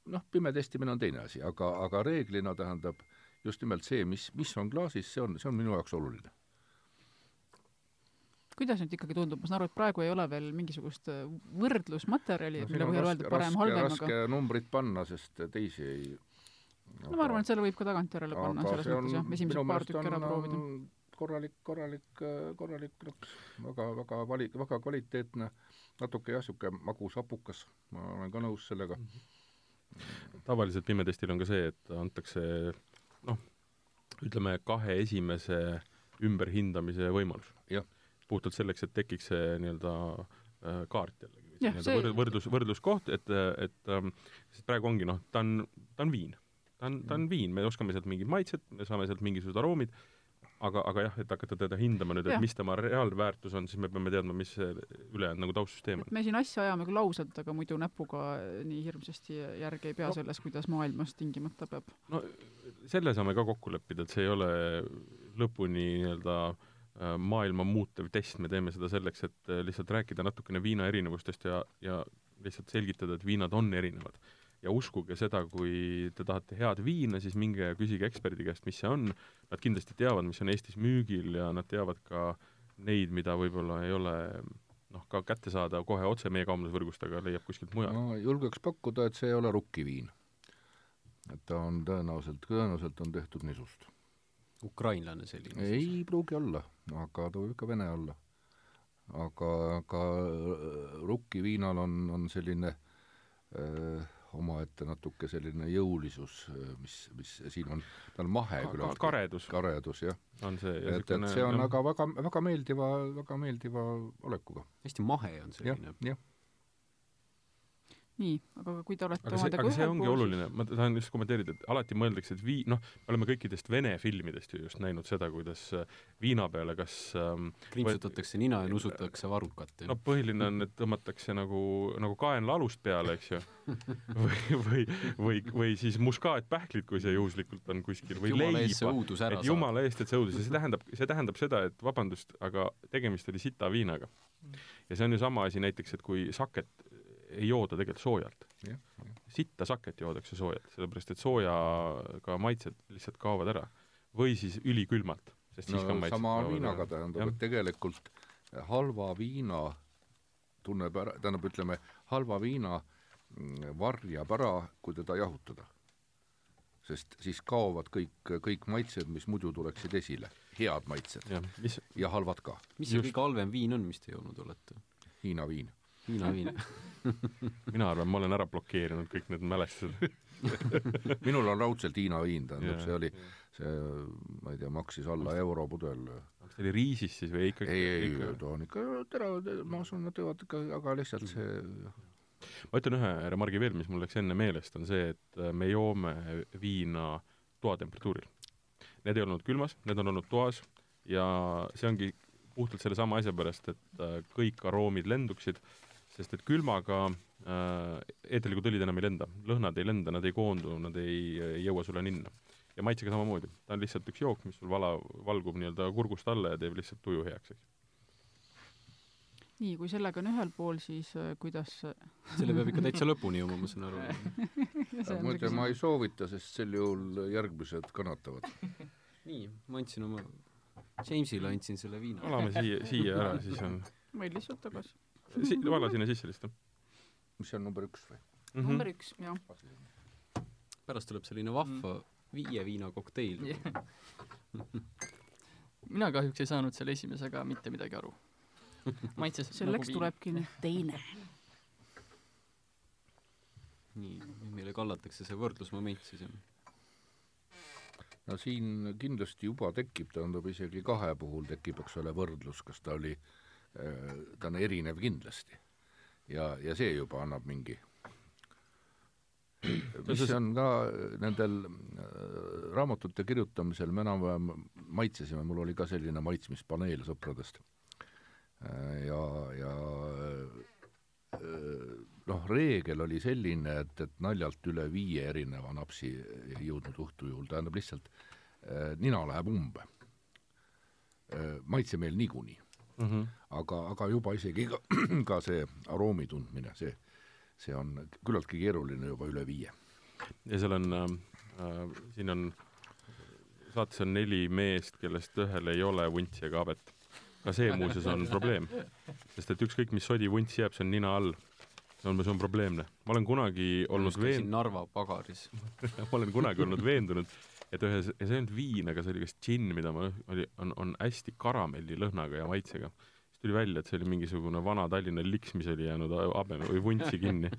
noh, pime testimine on teine asi, aga, aga reeglina tähendab just nimelt see, mis, mis on klaasis, see on, see on minu jaoks oluline. kuidas nüüd ikkagi tundub, ma saan aru, et praegu ei ole veel mingisugust äh, võrdlusmaterjali no,, mille põhjal öelda parem-halvem, aga raske numbrit panna, sest teisi ei no ma arvan, et selle võib ka tagantjärele panna, selles mõttes jah, esimesed paar tükki ära proovida. korralik, korralik, korralik lõks, väga, väga vali-, väga kvaliteetne, natuke jah, niisugune magus hapukas, ma olen ka nõus sellega mm. -hmm tavaliselt pimetestil on ka see, et antakse noh, ütleme kahe esimese ümberhindamise võimalus. puhtalt selleks, et tekiks see nii-öelda äh, kaart jällegi. see... võrdlus, võrdluskoht, et, et ähm, sest praegu ongi noh, ta on, ta on viin. ta on, ta on viin, me oskame sealt mingid maitsed, me saame sealt mingisugused aroomid, aga, aga jah, et hakata teda hindama nüüd, et mis tema reaalväärtus on, siis me peame teadma, mis ülejäänud nagu taustsüsteem on. me siin asja ajame küll ausalt, aga muidu näpuga nii hirmsasti järge ei pea no. selles, kuidas maailmas tingimata peab. no selle saame ka kokku leppida, et see ei ole lõpuni nii-öelda äh, maailma muutev test, me teeme seda selleks, et äh, lihtsalt rääkida natukene viina erinevustest ja, ja lihtsalt selgitada, et viinad on erinevad ja uskuge seda, kui te tahate head viina, siis minge ja küsige eksperdi käest, mis see on, nad kindlasti teavad, mis on Eestis müügil ja nad teavad ka neid, mida võib-olla ei ole noh, ka kätte saada kohe otse meie kaubandusvõrgust, aga leiab kuskilt mujalt. ma julgeks pakkuda, et see ei ole rukkiviin. et ta on tõenäoliselt, tõenäoliselt on tehtud nisust. ukrainlane selline? ei pruugi olla, aga ta võib ikka vene olla. aga, aga rukkiviinal on, on selline äh, omaette natuke selline jõulisus, mis, mis siin on, ta on mahe Ka- küllaltki. karedus. karedus, jah. on see et, et see on aga väga, väga meeldiva, väga meeldiva olekuga. hästi mahe on jah selline,. jah. Nii, aga kui te olete aga see, omadega aga see ühel ongi pool, oluline, ma tahan just kommenteerida, et alati mõeldakse, et vii-, noh, me oleme kõikidest Vene filmidest ju just näinud seda, kuidas äh, viina peale kas ähm, krimpsutatakse nina ja nusutakse varrukat. no põhiline on, et tõmmatakse nagu, nagu kaenla alust peale, eks ju. või, või, või, või siis muskaatpähklid, kui see juhuslikult on kuskil, või leiba. et jumala eest, et see õudus ja see tähendab, see tähendab seda, et vabandust, aga tegemist oli sita viinaga. ja see on ju sama asi näiteks, et kui saket ei jooda tegelikult soojalt. jah, jah. sitta saket joodakse soojalt, sellepärast et soojaga maitsed lihtsalt kaovad ära. või siis ülikülmalt, sest siis ka no maitsed sama viinaga ära. tähendab, et tegelikult halva viina tunneb ära, tähendab, ütleme, halva viina mm, varjab ära, kui teda jahutada. sest siis kaovad kõik, kõik maitsed, mis muidu tuleksid esile, head maitsed jah, mis, ja halvad ka, mis see kõige halvem viin on, mis te joonud olete? Hiina viin. Hiina viin mina arvan, ma olen ära blokeerinud kõik need mälestused minul on raudselt Hiina viin, tähendab, see oli, see, ma ei tea, maksis alla euro pudel. kas ta oli riisist siis või ikkagi ei, ei, ikka... ta on ikka terav, ma usun, nad teevad ikka, aga lihtsalt see ma ütlen ühe remargi veel, mis mul läks enne meelest, on see, et äh, me joome viina toatemperatuuril. Need ei olnud külmas, need on olnud toas ja see ongi puhtalt sellesama asja pärast, et äh, kõik aroomid lenduksid, sest et külmaga äh, eeterlikud õlid enam ei lenda, lõhnad ei lenda, nad ei koondu, nad ei, ei jõua sulle ninna. ja maitsega samamoodi, ta on lihtsalt üks jook, mis sul vala, valgub nii-öelda kurgust alla ja teeb lihtsalt tuju heaks, eks. nii, kui sellega on ühel pool, siis äh, kuidas selle peab ikka täitsa lõpuni jooma, ma saan aru. muide, ma ei soovita, sest sel juhul järgmised kannatavad. nii, ma andsin oma, Jamesile andsin selle viina. valame siia, siia ära, siis on võid lihtsalt tagasi si-, vala sinna sisse lihtsalt mis see on number üks või? mm. -hmm. number üks, jah. pärast tuleb selline vahva viie viina kokteil. mina kahjuks ei saanud selle esimesega mitte midagi aru. maitses selleks nagu tulebki nüüd teine. nii, meile kallatakse see võrdlusmoment siis jah. no siin kindlasti juba tekib, tähendab isegi kahe puhul tekib, eks ole, võrdlus, kas ta oli, ta on erinev kindlasti. ja, ja see juba annab mingi mis on ka nendel äh, raamatute kirjutamisel me enam-vähem maitsesime, mul oli ka selline maitsmispaneel sõpradest. ja, ja äh, noh, reegel oli selline, et, et naljalt üle viie erineva napsi ei jõudnud õhtu juurde, tähendab lihtsalt äh, nina läheb umbe. maitsemeel niikuinii Mm -hmm. aga, aga juba isegi ka, ka see aroomi tundmine, see, see on küllaltki keeruline juba üle viie. ja seal on äh,, äh, siin on, saates on neli meest, kellest ühel ei ole vuntsi ega habet. ka see muuseas on probleem, sest et ükskõik, mis sodi vunts jääb, see on nina all. see on, see on probleemne. ma olen kunagi olnud veen-, Narva pagaris. ma olen kunagi olnud veendunud, et ühes, ja see ei olnud viin, aga see oli kas džinn, mida ma, oli, on, on hästi karamellilõhnaga ja maitsega. siis tuli välja, et see oli mingisugune vana Tallinna liks, mis oli jäänud habeme või vuntsi kinni.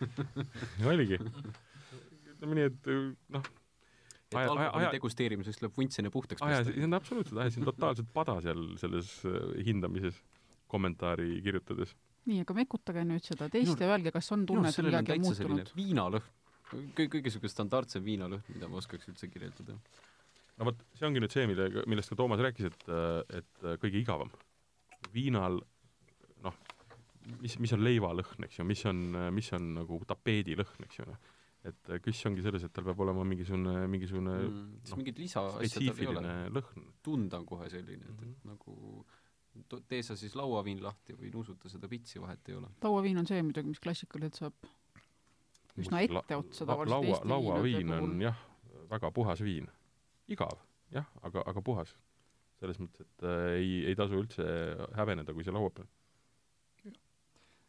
oligi. ütleme nii, et noh, et Aja- alkoholi aja- degusteerimiseks tuleb vunts enne puhtaks pesta. see on absoluutselt, ajasin totaalselt pada seal selles äh, hindamises kommentaari kirjutades. nii, aga mekutage nüüd seda teist Minul- ja öelge, kas on tunne, arust et midagi on muutunud. viinalõhn. kõige, kõige siuke standardsem viinalõhn, mida ma oskaks üldse kirjeldada. no vot, see ongi nüüd see, millega, millest ka Toomas rääkis, et, et äh, kõige igavam. viinal noh, mis, mis on leivalõhn, eks ju, mis on, mis on nagu tapeedilõhn, eks ju, noh. et äh, küss ongi selles, et tal peab olema mingisugune, mingisugune mm, siis noh, mingit lisaasja tal ei ole. spetsiifiline lõhn. tunda on kohe selline, et, Mhm. et nagu to- tee sa siis lauaviin lahti või nuusuta seda pitsi, vahet ei ole. lauaviin on see muidugi, mis klassikaliselt saab üsna etteotsa tavaliselt laua, Eesti lauaviin viinade on puhul. jah, väga puhas viin. igav, jah, aga, aga puhas. selles mõttes, et äh, ei, ei tasu üldse häbeneda, kui see laua peal.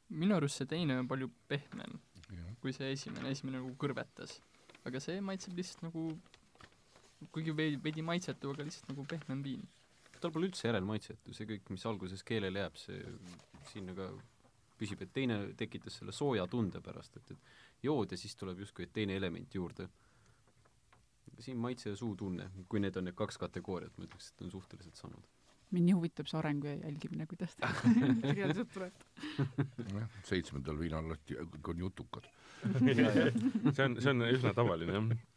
minu arust see teine on palju pehmem kui see esimene, esimene nagu kõrvetas. aga see maitseb lihtsalt nagu kuigi veidi, veidi maitsetu, aga lihtsalt nagu pehmem viin. tal pole üldse järelmaitset ju, see kõik, mis alguses keelele jääb, see sinna ka püsib, et teine tekitas selle sooja tunde pärast, et, et jood ja siis tuleb justkui teine element juurde. siin maitse ja suutunne, kui need on need kaks kategooriat, ma ütleks, et on suhteliselt samad. mind nii huvitab see areng ja jälgimine, kuidas ta kirjeldused tuleb. jah, seitsmendal viinal on jutukad. see on, see on üsna tavaline, jah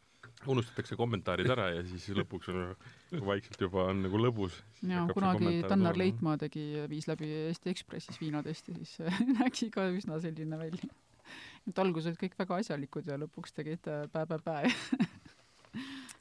unustatakse kommentaarid ära ja siis lõpuks on vaikselt juba on nagu lõbus. jaa, kunagi Tannar Leitmaa tegi, viis läbi Eesti Ekspressis viinatesti, siis nägi ka üsna selline välja. Et alguses olid kõik väga asjalikud ja lõpuks tegid pää-pää-pää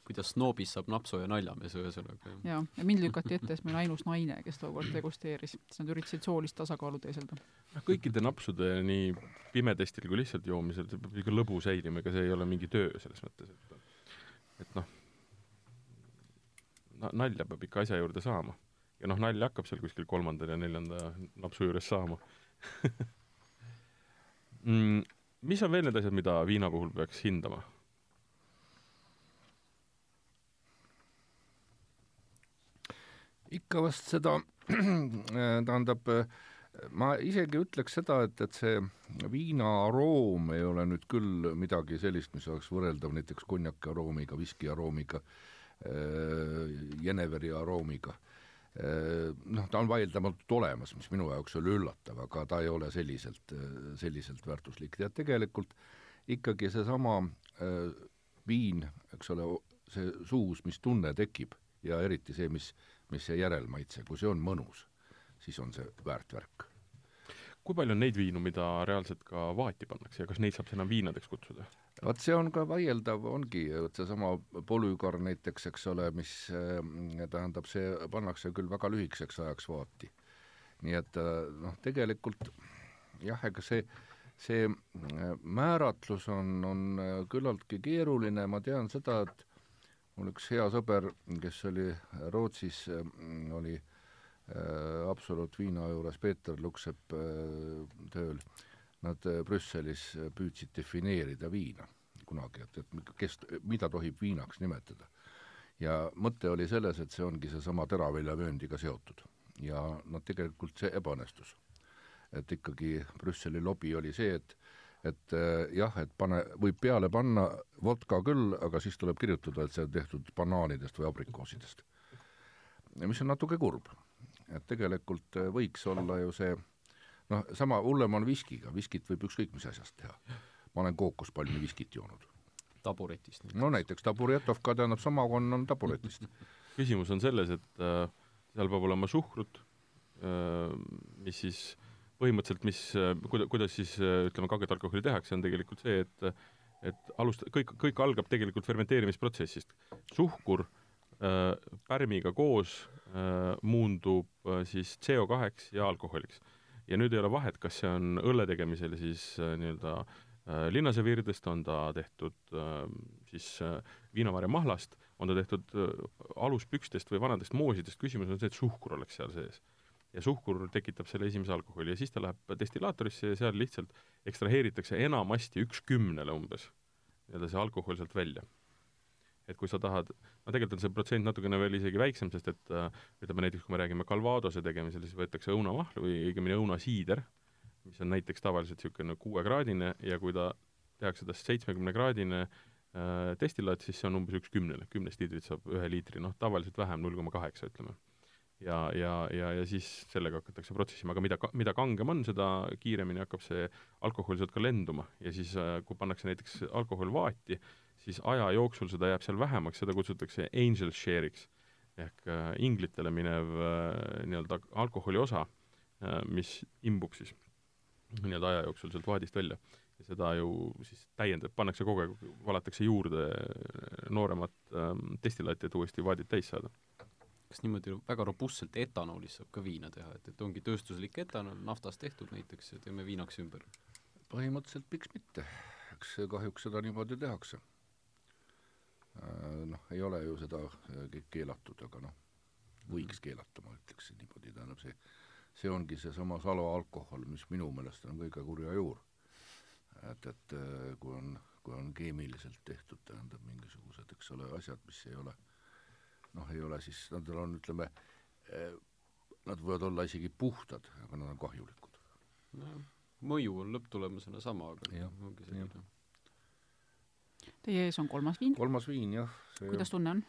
kuidas Snoobis saab napsooja naljamees, ühesõnaga. jaa, ja mind lükati ette, sest ma olin ainus naine, kes tookord degusteeris, siis nad üritasid soolist tasakaalu teeselda. noh, kõikide napsude nii pimedestil kui lihtsalt joomisel, see peab ikka lõbu säilima, ega see ei ole mingi töö selles mõttes, et et noh, nalja peab ikka asja juurde saama. ja noh, nalja hakkab seal kuskil kolmanda ja neljanda napsu juures saama mm,. Mis on veel need asjad, mida viina puhul peaks hindama? ikka vast seda, tähendab, ma isegi ütleks seda, et, et see viina aroom ei ole nüüd küll midagi sellist, mis oleks võrreldav näiteks konjaki aroomiga, viski aroomiga, äh, Jeneveri aroomiga. Äh, noh, ta on vaieldamatult olemas, mis minu jaoks oli üllatav, aga ta ei ole selliselt, selliselt väärtuslik ja tegelikult ikkagi seesama äh, viin, eks ole, see suus, mis tunne tekib ja eriti see, mis, mis see järelmaitse, kui see on mõnus siis on see väärt värk. Kui palju on neid viinu, mida reaalselt ka vaati pannakse ja kas neid saab enam viinadeks kutsuda? vot see on ka vaieldav, ongi, vot seesama polügar näiteks, eks ole, mis äh, tähendab, see pannakse küll väga lühikeseks ajaks vaati. nii et äh, noh, tegelikult jah, ega see, see äh, määratlus on, on küllaltki keeruline, ma tean seda, et mul üks hea sõber, kes oli Rootsis, oli Äh, Absolut viina juures Peeter Luksepp äh, tööl, nad äh, Brüsselis püüdsid defineerida viina kunagi, et, et kes, mida tohib viinaks nimetada. ja mõte oli selles, et see ongi seesama teraviljavööndiga seotud ja noh, tegelikult see ebaõnnestus. et ikkagi Brüsseli lobi oli see, et et jah, et pane, võib peale panna vodka küll, aga siis tuleb kirjutada, et see on tehtud banaanidest või abrikoosidest. mis on natuke kurb et tegelikult äh, võiks olla ju see noh, sama hullem on viskiga, viskit võib ükskõik mis asjast teha. ma olen kookospalmi viskit joonud. taburetist näiteks? no näiteks taburetovka tähendab, samakonn on taburetist küsimus on selles, et äh, seal peab olema suhkrut äh,, mis siis põhimõtteliselt, mis äh,, kuida-, kuidas siis äh, ütleme, kanget alkoholi tehakse, on tegelikult see, et et alust-, kõik, kõik algab tegelikult fermenteerimisprotsessist. suhkur äh, pärmiga koos Äh, muundub äh, siis CO2-ks ja alkoholiks. ja nüüd ei ole vahet, kas see on õlle tegemisel siis äh, nii-öelda linnasevirdest, on ta tehtud siis viinamarja mahlast, on ta tehtud aluspükstest või vanadest moosidest, küsimus on see, et suhkur oleks seal sees. ja suhkur tekitab selle esimese alkoholi ja siis ta läheb destillaatorisse ja seal lihtsalt ekstraheeritakse enamasti üks kümnele umbes nii-öelda see alkohol sealt välja et kui sa tahad, no tegelikult on see protsent natukene veel isegi väiksem, sest et äh, ütleme näiteks, kui me räägime Calvadose tegemisel, siis võetakse õunamahl või õigemini õunasiider, mis on näiteks tavaliselt niisugune kuuekraadine ja kui ta tehakse tast seitsmekümnekraadine äh, destillaat, siis see on umbes üks kümnele, kümnest liitrit saab ühe liitri, noh tavaliselt vähem, null koma kaheksa ütleme. ja, ja, ja, ja siis sellega hakatakse protsessima, aga mida, mida kangem on, seda kiiremini hakkab see alkohol sealt ka lenduma ja siis äh, kui pannakse näiteks alkohol vaati, siis aja jooksul seda jääb seal vähemaks, seda kutsutakse angel share'iks ehk äh, inglitele minev äh, nii-öelda alkoholi osa äh,, mis imbub siis nii-öelda aja jooksul sealt vaadist välja. ja seda ju siis täiendab, pannakse kogu aeg, valatakse juurde nooremat ähm, destillaati, et uuesti vaadid täis saada. kas niimoodi väga robustselt etanoolist saab ka viina teha, et, et ongi tööstuslik etanool naftast tehtud näiteks ja teeme viinaks ümber? põhimõtteliselt miks mitte, eks kahjuks seda niimoodi tehakse noh, ei ole ju seda äh, keelatud, aga noh, võiks keelata, ma ütleksin niimoodi, tähendab see, see ongi seesama salaalkohol, mis minu meelest on kõige kurja juur. et, et äh, kui on, kui on keemiliselt tehtud, tähendab mingisugused, eks ole, asjad, mis ei ole noh, ei ole siis, nendel on, ütleme, nad võivad olla isegi puhtad, aga nad on kahjulikud. No mõju on lõpptulemusena sama, aga ongi selline Teie ees on kolmas viin. kolmas viin, jah. kuidas tunne on?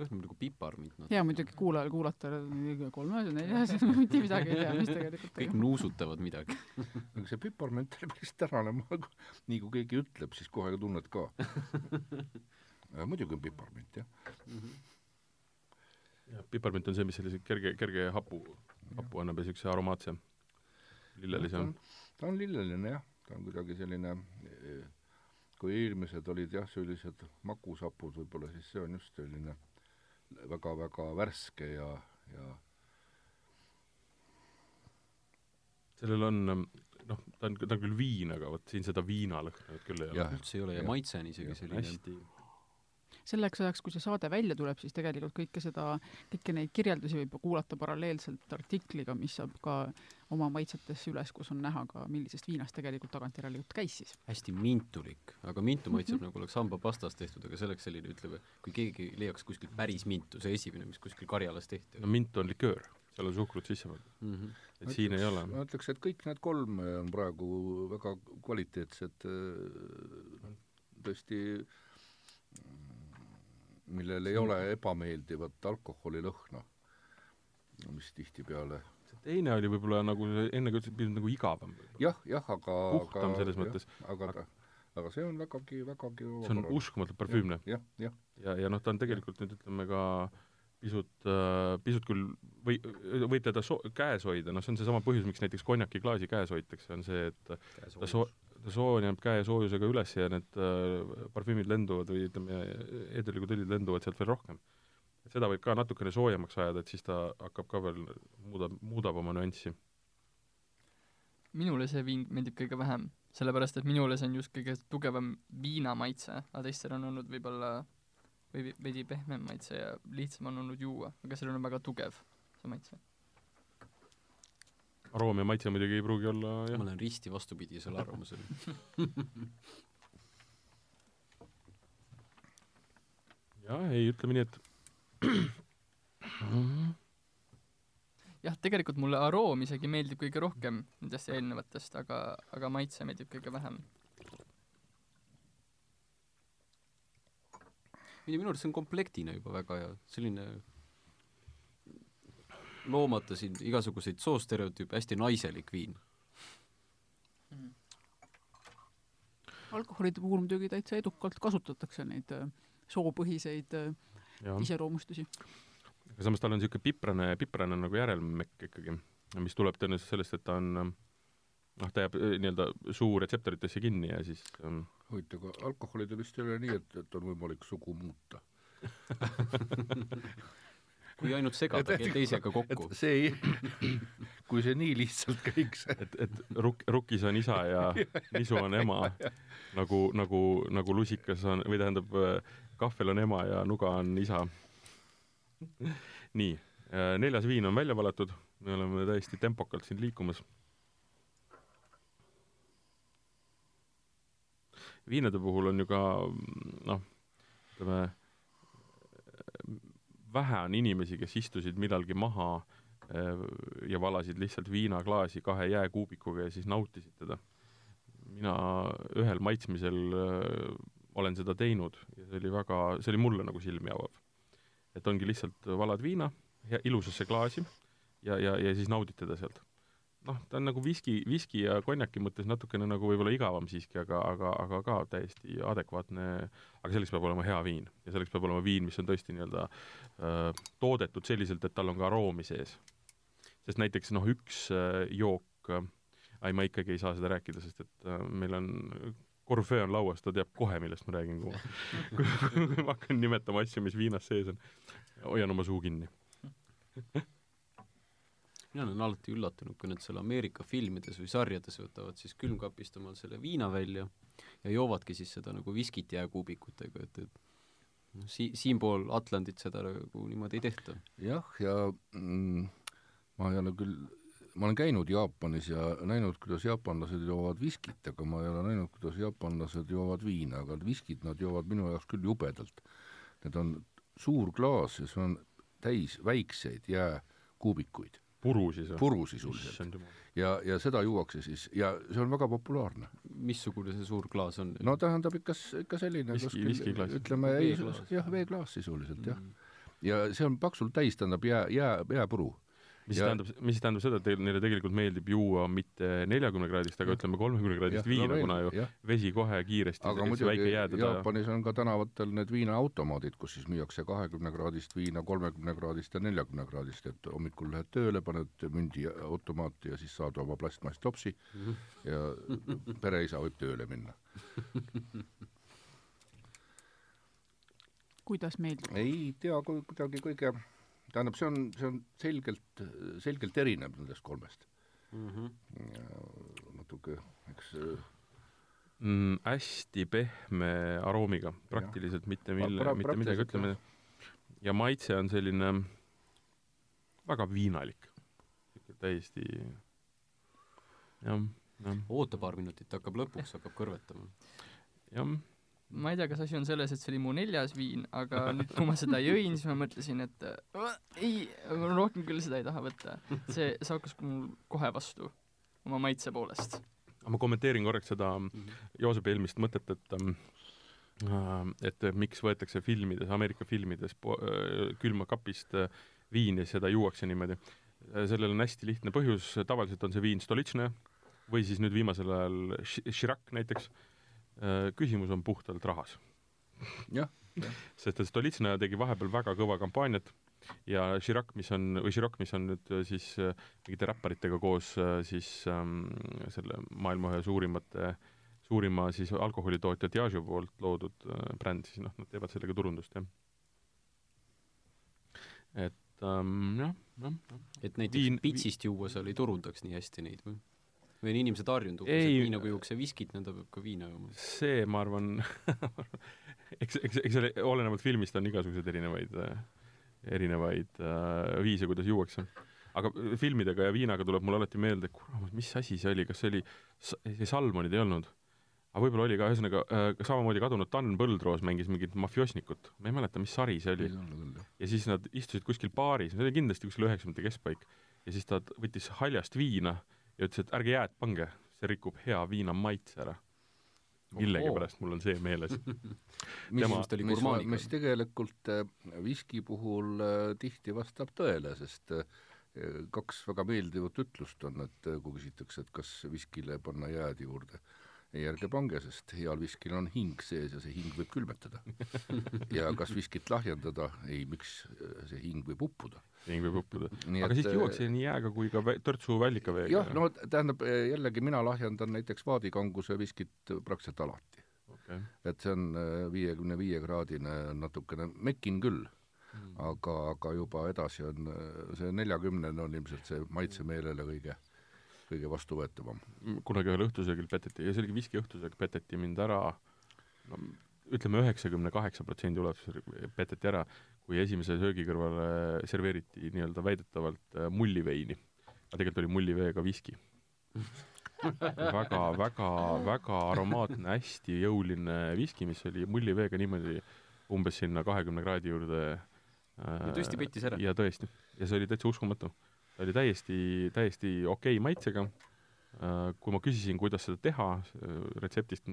lõhnab nagu piparmint no.. hea muidugi kuulajal kuulata, kolmas ja neljas, mitte midagi ei tea, mis tegelikult kõik nuusutavad midagi aga see piparment oli päris tänane, ma, nii kui keegi ütleb, siis kohe tunned ka muidugi on piparmint, jah mm. -hmm. ja piparmint on see, mis sellise kerge, kerge hapu, hapu annab ja niisuguse aromaatse, lillelise. ta on lilleline jah, ta on kuidagi selline kui eelmised olid jah, sellised makusapud võib-olla, siis see on just selline väga-väga värske ja, ja sellel on noh, ta on, ta on küll viin, aga vot siin seda viinalõhna nüüd küll ei ole. üldse ei ole ja, ja maitse on isegi ja, selline. Hästi selleks ajaks, kui see saade välja tuleb, siis tegelikult kõike seda, kõiki neid kirjeldusi võib kuulata paralleelselt artikliga, mis saab ka oma maitsetesse üles, kus on näha ka, millisest viinast tegelikult tagantjärele jutt käis siis. hästi mintulik, aga mintu maitseb mm -hmm. nagu oleks hambapastas tehtud, aga see oleks selline, ütleme, kui keegi leiaks kuskilt päris mintu, see esimene, mis kuskil Karjalas tehti. no mint on liköör, seal on suhkrut sisse pandud mm. -hmm. et ma siin ütleks, ei ole. ma ütleks, et kõik need kolm on praegu väga kvaliteetsed, tõesti millel ei ole ebameeldivat alkoholilõhna, mis tihtipeale see teine oli võib-olla nagu, enne ka ütlesid, nagu igavam. jah, jah, aga puhtam selles jah, mõttes. aga ta, aga see on vägagi, vägagi see on uskumatult parfüümne. jah, jah. ja, ja, ja noh, ta on tegelikult nüüd ütleme ka pisut äh,, pisut küll või, võib teda so-, käes hoida, noh see on seesama põhjus, miks näiteks konjakiklaasi käes hoitakse, on see, et ta so-, soon jääb käe soojusega üles ja need äh, parfüümid lenduvad või ütleme, eeterlikud õlid lenduvad sealt veel rohkem. seda võib ka natukene soojemaks ajada, et siis ta hakkab ka veel, muudab, muudab oma nüanssi. minule see viin meeldib kõige vähem, sellepärast et minule see on just kõige tugevam viinamaitse, aga teistel on olnud võib-olla või veidi pehmem maitse ja lihtsam on olnud juua, aga sellel on väga tugev, see maitse aroom ja maitse muidugi ei pruugi olla jah. ma olen risti vastupidisel arvamusel jah, ei, ütleme nii, et jah, tegelikult mulle aroom isegi meeldib kõige rohkem nendest eelnevatest, aga, aga maitse meeldib kõige vähem. minu arust see on komplektina juba väga hea, selline loomata siin igasuguseid soostereotüüpe, hästi naiselik viin. Mm.. alkoholide puhul muidugi täitsa edukalt kasutatakse neid äh, soopõhiseid äh, iseloomustusi. aga samas tal on niisugune piprane, piprane nagu järelmekk ikkagi, mis tuleb tõenäoliselt sellest, et ta on noh, ta jääb äh, nii-öelda suu retseptoritesse kinni ja siis ähm... huvitav, aga alkoholidel vist ei ole nii, et, et on võimalik sugu muuta kui ainult segada teisega kokku. see ei, kui see nii lihtsalt käiks. et, et rukk, rukkis on isa ja nisu on ema, nagu, nagu, nagu lusikas on, või tähendab, kahvel on ema ja nuga on isa. nii, neljas viin on välja valatud, me oleme täiesti tempokalt siin liikumas. viinade puhul on ju ka noh, ütleme vähe on inimesi, kes istusid millalgi maha äh, ja valasid lihtsalt viinaklaasi kahe jääkuubikuga ja siis nautisid teda. mina ühel maitsmisel äh, olen seda teinud ja see oli väga, see oli mulle nagu silmi avav. et ongi lihtsalt valad viina ilusasse klaasi ja, ja, ja siis naudid teda sealt noh, ta on nagu viski, viski ja konjaki mõttes natukene nagu võib-olla igavam siiski, aga, aga, aga ka täiesti adekvaatne, aga selleks peab olema hea viin. ja selleks peab olema viin, mis on tõesti nii-öelda äh, toodetud selliselt, et tal on ka aroomi sees. sest näiteks noh, üks äh, jook äh,, ei ma ikkagi ei saa seda rääkida, sest et meil on korvpöö on lauas, ta teab kohe, millest ma räägin, kui ma kui ma hakkan nimetama asju, mis viinas sees on. hoian oma suu kinni mina olen alati üllatunud, kui nad seal Ameerika filmides või sarjades võtavad siis külmkapist omal selle viina välja ja joovadki siis seda nagu viskit jääkuubikutega, et, et noh, si-, siinpool Atlandit seda nagu niimoodi ei tehta. jah, ja mm, ma ei ole küll, ma olen käinud Jaapanis ja näinud, kuidas jaapanlased joovad viskit, aga ma ei ole näinud, kuidas jaapanlased joovad viina, aga viskit nad joovad minu jaoks küll jubedalt. Need on suur klaas ja see on täis väikseid jääkuubikuid puru siis või? puru sisuliselt. ja, ja seda juuakse siis ja see on väga populaarne. missugune see suur klaas on? no tähendab ikka, ikka selline Viski- viskiklaas. ütleme, jah, veeklaas sisuliselt jah. Mm. ja see on paksult täis, tähendab jää, jää, jääpuru. Mis Ja- tähendab, mis tähendab seda, et teil, neile tegelikult meeldib juua mitte neljakümne kraadist, aga ütleme kolmekümne kraadist viina, kuna ju jah, vesi kohe kiiresti, aga muidugi jäädada ja Jaapanis on ka tänavatel need viinaautomaadid, kus siis müüakse kahekümne kraadist viina, kolmekümne kraadist ja neljakümne kraadist, et hommikul lähed tööle, paned mündi automaati ja siis saad oma plastmasstopsi ja pereisa võib tööle minna. kuidas meeldib? ei tea, kuidagi kõige, tähendab, see on, see on selgelt, selgelt erinev nendest kolmest. natuke, eks mm, hästi pehme aroomiga, praktiliselt mitte mille pra-, mitte midagi, ütleme, ja maitse on selline väga viinalik. täiesti jah, jah, oota paar minutit, hakkab lõpuks, hakkab kõrvetama. jah, ma ei tea, kas asi on selles, et see oli mu neljas viin, aga nüüd, kui ma seda jõin, siis ma mõtlesin, et äh, ei, rohkem küll seda ei taha võtta. see, see hakkas mul kohe vastu oma maitse poolest. ma kommenteerin korraks seda Joosep eelmist mõtet, et ähm, äh, et miks võetakse filmides, Ameerika filmides äh, külmakapist äh, viini ja seda juuakse niimoodi. sellel on hästi lihtne põhjus, tavaliselt on see viin stolitšne või siis nüüd viimasel ajal Ši- Chirac näiteks. Küsimus on puhtalt rahas. jah, sest et Stolitsõna tegi vahepeal väga kõva kampaaniat ja Chirac, mis on, või Chirac, mis on nüüd äh, siis äh, mingite räpparitega koos äh, siis ähm, selle maailma ühe suurimate, suurima siis alkoholitootja Diageo poolt loodud äh, bränd, siis noh, nad teevad sellega turundust, jah. et ähm, jah, jah, jah. et näiteks Viin- pitsist juua seal ei turundaks nii hästi neid või? Või on inimesed harjunud umbes, et nii nagu juuakse viskit, nõnda peab ka viina jooma? see, ma arvan, eks, eks, eks selle olenevalt filmist on igasuguseid erinevaid, erinevaid äh, viise, kuidas juuakse. aga filmidega ja viinaga tuleb mulle alati meelde, kurat, mis asi see oli, kas see oli, see Salmonid ei olnud? aga võib-olla oli ka, ühesõnaga äh, samamoodi kadunud Dan Põldroos mängis mingit mafioosnikut, ma ei mäleta, mis sari see oli. ja siis nad istusid kuskil baaris, see oli kindlasti kuskil üheksakümnendate keskpaik, ja siis ta võttis haljast viina ja ütles, et ärge jääd pange, see rikub hea viina maitse ära. millegipärast mul on see meeles. mis Tema-, oli mis, gurmaaniga. mis tegelikult äh, viski puhul äh, tihti vastab tõele, sest äh, kaks väga meeldivat ütlust on, et kui küsitakse, et kas viskile panna jääd juurde, ei ärge pange, sest heal viskil on hing sees ja see hing võib külmetada. ja kas viskit lahjendada, ei, miks äh, see hing võib uppuda. ning võib uppuda. Aga et, siis äh, juuakse nii jääga kui ka törtsu vällikaveega. jah, no tähendab äh, jällegi mina lahjendan näiteks vaadikanguse viskit praktiliselt alati. okay.. et see on viiekümne viie kraadine natukene, mekin küll mm., aga, aga juba edasi on äh, see neljakümnene on ilmselt see maitsemeelele kõige, kõige vastuvõetavam. kunagi ühel õhtusöögil peteti ja see oligi viski õhtusöök, peteti mind ära no ütleme üheksakümne kaheksa protsendi ulatuses peteti ära, kui esimese söögi kõrvale serveeriti nii-öelda väidetavalt äh, mulliveini. aga tegelikult oli mulliveega viski. väga, väga, väga aromaatne, hästi jõuline viski, mis oli mulliveega niimoodi umbes sinna kahekümne kraadi juurde äh, Ja tõesti pettis ära? ja tõesti, ja see oli täitsa uskumatu. Ta oli täiesti, täiesti okei maitsega äh,. kui ma küsisin, kuidas seda teha, retseptist,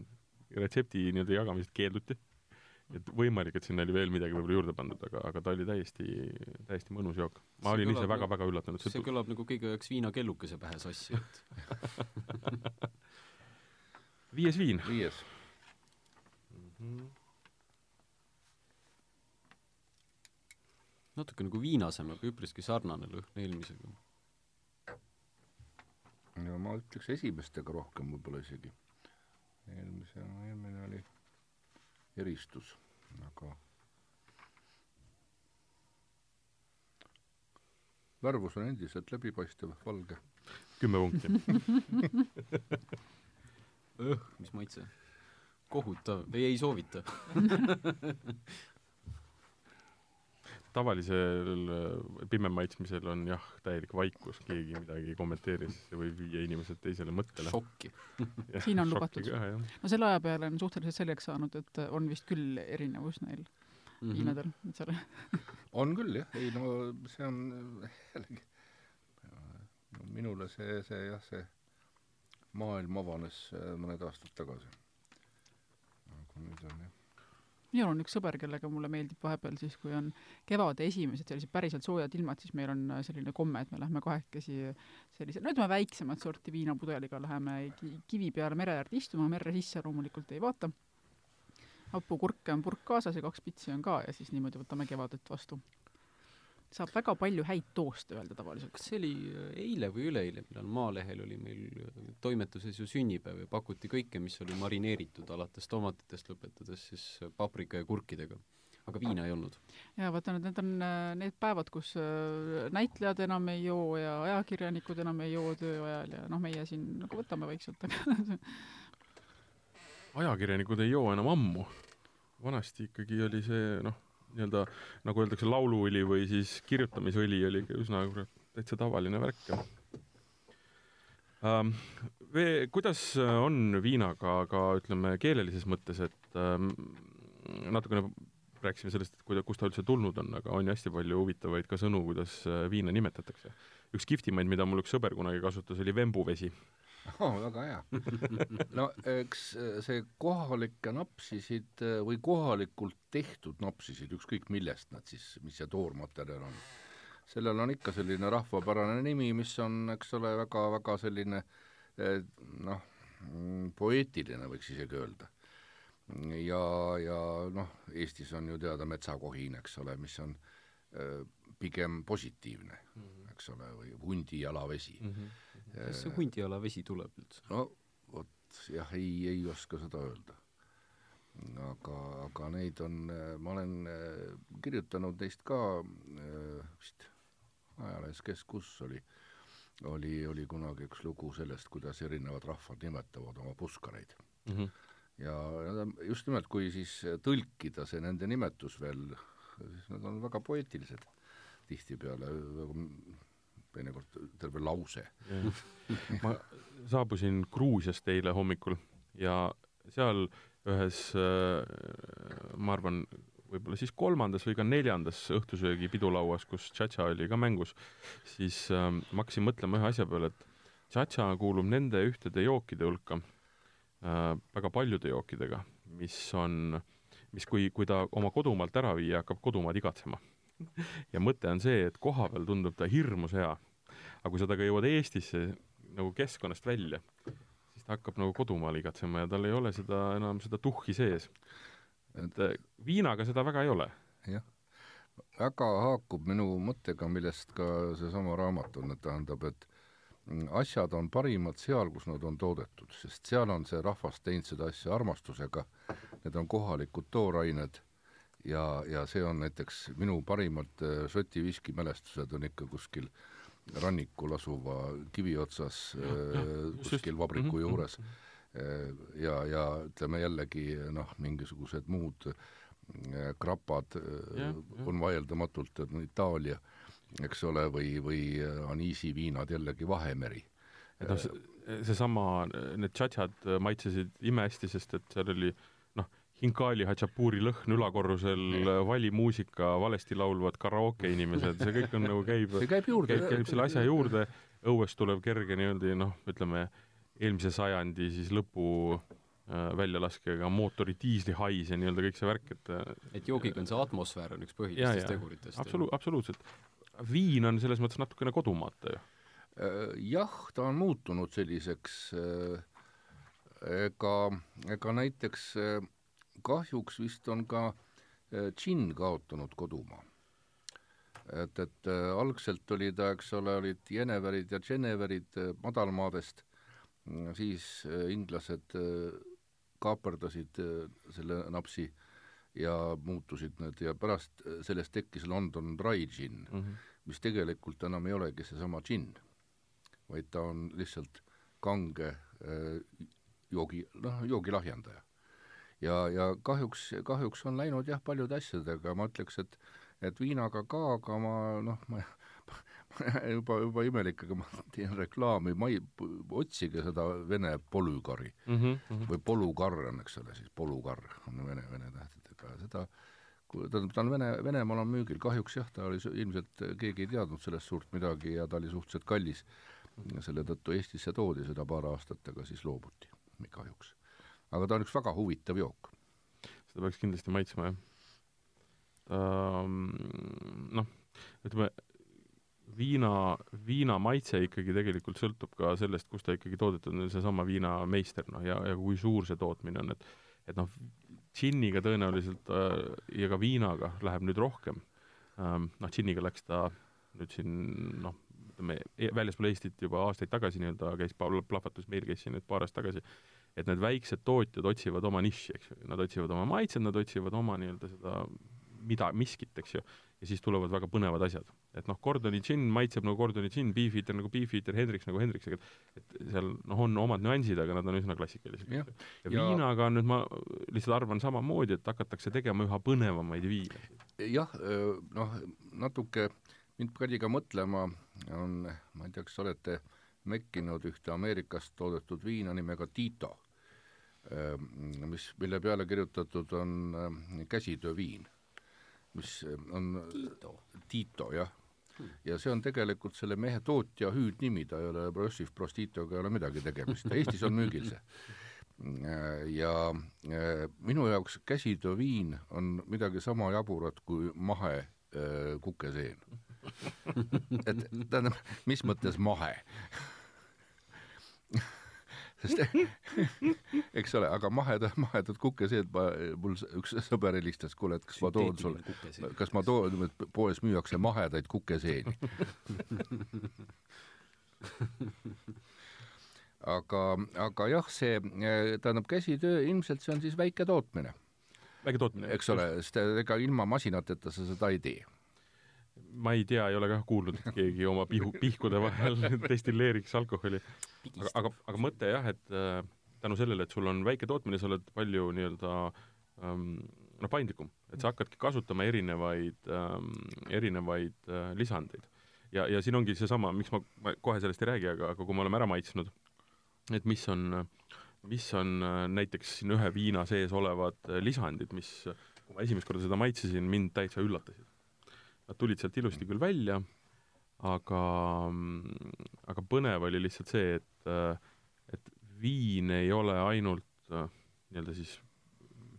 retsepti nii-öelda jagamisest keelduti. et võimalik, et sinna oli veel midagi võib-olla juurde pandud, aga, aga ta oli täiesti, täiesti mõnus jook. ma See olin ise kõlab nagu- väga-väga üllatunud. see kõlab nagu kõige üheks viinakellukese pähe sassi, et viies viin. viies, natuke nagu viinasem, aga üpriski sarnane lõhn eelmisega. no ma ütleks esimestega rohkem võib-olla isegi. eelmise, eelmine oli eristus, aga värvus on endiselt läbipaistev, valge. kümme punkti. mis maitse? kohutav, ei, ei soovita. tavalisel äh, pime maitsmisel on jah, täielik vaikus, keegi midagi ei kommenteeri, sest see võib viia inimesed teisele mõttele. šokki. Siin on lubatud. no selle aja peale on suhteliselt selgeks saanud, et on vist küll erinevus neil Mhm. viinadel, et seal on küll jah, ei no see on jällegi minule see, see jah, see maailm avanes äh, mõned aastad tagasi. aga nüüd on jah minul on üks sõber, kellega mulle meeldib vahepeal siis, kui on kevade esimesed sellised päriselt soojad ilmad, siis meil on äh, selline komme, et me lähme kahekesi sellise, no ütleme, väiksemat sorti viinapudeliga läheme kivi peale mere äärde istuma, merre sisse loomulikult ei vaata. hapukurke on purk kaasas ja kaks pitsi on ka ja siis niimoodi võtame kevadet vastu saab väga palju häid tooste öelda tavaliselt. kas see oli äh, eile või üleeile, millal Maalehel oli meil äh, toimetuses ju sünnipäev ja pakuti kõike, mis oli marineeritud, alates tomatitest lõpetades siis äh, paprika ja kurkidega. aga viina ei olnud. jaa, vaata nüüd need on need päevad, kus näitlejad enam ei joo ja ajakirjanikud enam ei joo töö ajal ja noh, meie siin nagu võtame vaikselt, aga ajakirjanikud ei joo enam ammu. vanasti ikkagi oli see noh nii-öelda nagu öeldakse, lauluõli või siis kirjutamisõli oli üsna kurat täitsa tavaline värk ähm, vee, kuidas on viinaga ka ütleme keelelises mõttes, et ähm, natukene rääkisime sellest, et kuida-, kust ta üldse tulnud on, aga on ju hästi palju huvitavaid ka sõnu, kuidas äh, viina nimetatakse. üks kihvtimaid, mida mul üks sõber kunagi kasutas, oli vembuvesi oh,. väga hea. no eks äh, see kohalikke napsisid äh, või kohalikult tehtud napsisid, ükskõik millest nad siis, mis see toormaterjal on, sellel on ikka selline rahvapärane nimi, mis on, eks ole, väga-väga selline äh, noh, mm, poeetiline võiks isegi öelda. ja, ja noh, Eestis on ju teada metsakohin, eks ole, mis on pigem positiivne mm, -hmm. eks ole, või hundijalavesi mm. -hmm kas see hundiala vesi tuleb üldse? no vot jah, ei, ei oska seda öelda. aga, aga neid on, ma olen äh, kirjutanud neist ka äh, vist ajalehes Kes kus oli, oli, oli kunagi üks lugu sellest, kuidas erinevad rahvad nimetavad oma puskareid mm. -hmm. ja just nimelt, kui siis tõlkida see nende nimetus veel, siis nad on väga poeetilised tihtipeale, teinekord terve lause. ma saabusin Gruusiast eile hommikul ja seal ühes, äh, ma arvan, võib-olla siis kolmandas või ka neljandas õhtusöögi pidulauas, kus tšatša oli ka mängus, siis äh, ma hakkasin mõtlema ühe asja peale, et tšatša kuulub nende ühtede jookide hulka äh,, väga paljude jookidega, mis on, mis kui, kui ta oma kodumaalt ära viia, hakkab kodumaad igatsema ja mõte on see, et kohapeal tundub ta hirmus hea. aga kui sa temaga jõuad Eestisse nagu keskkonnast välja, siis ta hakkab nagu kodumaal igatsema ja tal ei ole seda enam seda tuhhi sees. et äh, viinaga seda väga ei ole. jah, väga haakub minu mõttega, millest ka seesama raamat on, et tähendab, et asjad on parimad seal, kus nad on toodetud, sest seal on see rahvas teinud seda asja armastusega, need on kohalikud toorained ja, ja see on näiteks minu parimad äh, Šoti viskimälestused on ikka kuskil rannikul asuva kivi otsas äh, kuskil vabriku mhm, juures. Mhm. Äh, ja, ja ütleme jällegi noh, mingisugused muud krapad ja, ja. on vaieldamatult Itaalia, eks ole, või, või aniisiviinad jällegi Vahemeri. et noh, seesama, need tšatšad maitsesid imehästi, sest et seal oli äh, Hinkali Hatšapuri lõhn ülakorrusel, valimuusika, valesti laulvad karaoke inimesed, see kõik on nagu käib, käib, juurde, käib, käib selle asja juurde, õuest tuleb kerge nii-öelda noh, ütleme eelmise sajandi siis lõpu äh, väljalaskega mootori diislihais ja nii-öelda kõik see värk, et äh, et joogiga on see atmosfäär on üks põhilistest teguritest. absolu-, absoluutselt. viin on selles mõttes natukene kodumaata ju. Äh, jah, ta on muutunud selliseks ega, ega näiteks kahjuks vist on ka äh, džinn kaotanud kodumaa. et, et äh, algselt oli ta, eks ole, olid Jeneverid ja Geneverid äh, madalmaadest, mm, siis inglased kaaperdasid selle napsi ja muutusid need ja pärast sellest tekkis London Dry Gin mm, -hmm. mis tegelikult enam ei olegi seesama džinn, vaid ta on lihtsalt kange joogi, noh, joogilahjendaja ja, ja kahjuks, kahjuks on läinud jah, paljude asjadega, ma ütleks, et et viinaga ka, aga ma noh, ma juba, juba imelik, aga ma teen reklaami, ma ei, otsige seda vene polügari mm -hmm. või polukarr on, eks ole, siis polukarr on vene, vene tähtedega, seda tähendab, ta on Vene, Venemaal on müügil, kahjuks jah, ta oli ilmselt, keegi ei teadnud sellest suurt midagi ja ta oli suhteliselt kallis. selle tõttu Eestisse toodi seda paar aastat, aga siis loobuti kahjuks. Aga ta on üks väga huvitav jook. seda peaks kindlasti maitsma, jah. ta noh, ütleme, viina, viina maitse ikkagi tegelikult sõltub ka sellest, kus ta ikkagi toodetud on, seesama viinameister, noh, ja, ja kui suur see tootmine on, et et noh, džinniga tõenäoliselt äh, ja ka viinaga läheb nüüd rohkem ähm,, noh, džinniga läks ta nüüd siin noh, ütleme, e-, väljaspool Eestit juba aastaid tagasi nii-öelda käis plahvatus, meil käis siin nüüd paar aastat tagasi, et need väiksed tootjad otsivad oma nišši, eks ju, nad otsivad oma maitset, nad otsivad oma nii-öelda seda mida, miskit, eks ju, ja siis tulevad väga põnevad asjad. et noh, Gordoni džinn maitseb nagu Gordoni džinn, Beefeater nagu Beefeater, Hendrix nagu Hendrix, aga et seal noh, on omad nüansid, aga nad on üsna klassikalised. ja, ja viinaga on nüüd ma lihtsalt arvan samamoodi, et hakatakse tegema üha põnevamaid viine. jah, noh, natuke mind pani ka mõtlema, on, ma ei tea, kas olete mekkinud ühte Ameerikast toodetud viina nimega Tito, mis, mille peale kirjutatud on käsitööviin mis on Tito, Tito, jah. Hmm.. ja see on tegelikult selle mehe tootja hüüdnimi, ta ei ole Brossif Prostitoga ei ole midagi tegemist, Eestis on müügil see. ja minu jaoks käsitööviin on midagi sama jaburat kui mahe kukeseen. et tähendab, mis mõttes mahe sest eks ole, aga maheda, mahedat kukeseed ma, mul üks sõber helistas, kuule, et kas ma toon sulle, kas ma toon, poes müüakse mahedaid kukeseeni aga, aga jah, see tähendab käsitöö, ilmselt see on siis väike tootmine. väike tootmine. eks ole, sest ega ilma masinateta sa seda ei tee ma ei tea, ei ole kah kuulnud, et keegi oma pihu, pihkude vahel destilleeriks alkoholi. aga, aga, aga mõte jah, et äh, tänu sellele, et sul on väike tootmine, sa oled palju nii-öelda ähm, noh, paindlikum, et sa hakkadki kasutama erinevaid ähm,, erinevaid äh, lisandeid. ja, ja siin ongi seesama, miks ma, ma kohe sellest ei räägi, aga, aga kui me oleme ära maitsnud, et mis on, mis on äh, näiteks siin ühe viina sees olevad äh, lisandid, mis, kui ma esimest korda seda maitsesin, mind täitsa üllatasid Nad tulid sealt ilusti küll välja, aga, aga põnev oli lihtsalt see, et, et viin ei ole ainult nii-öelda siis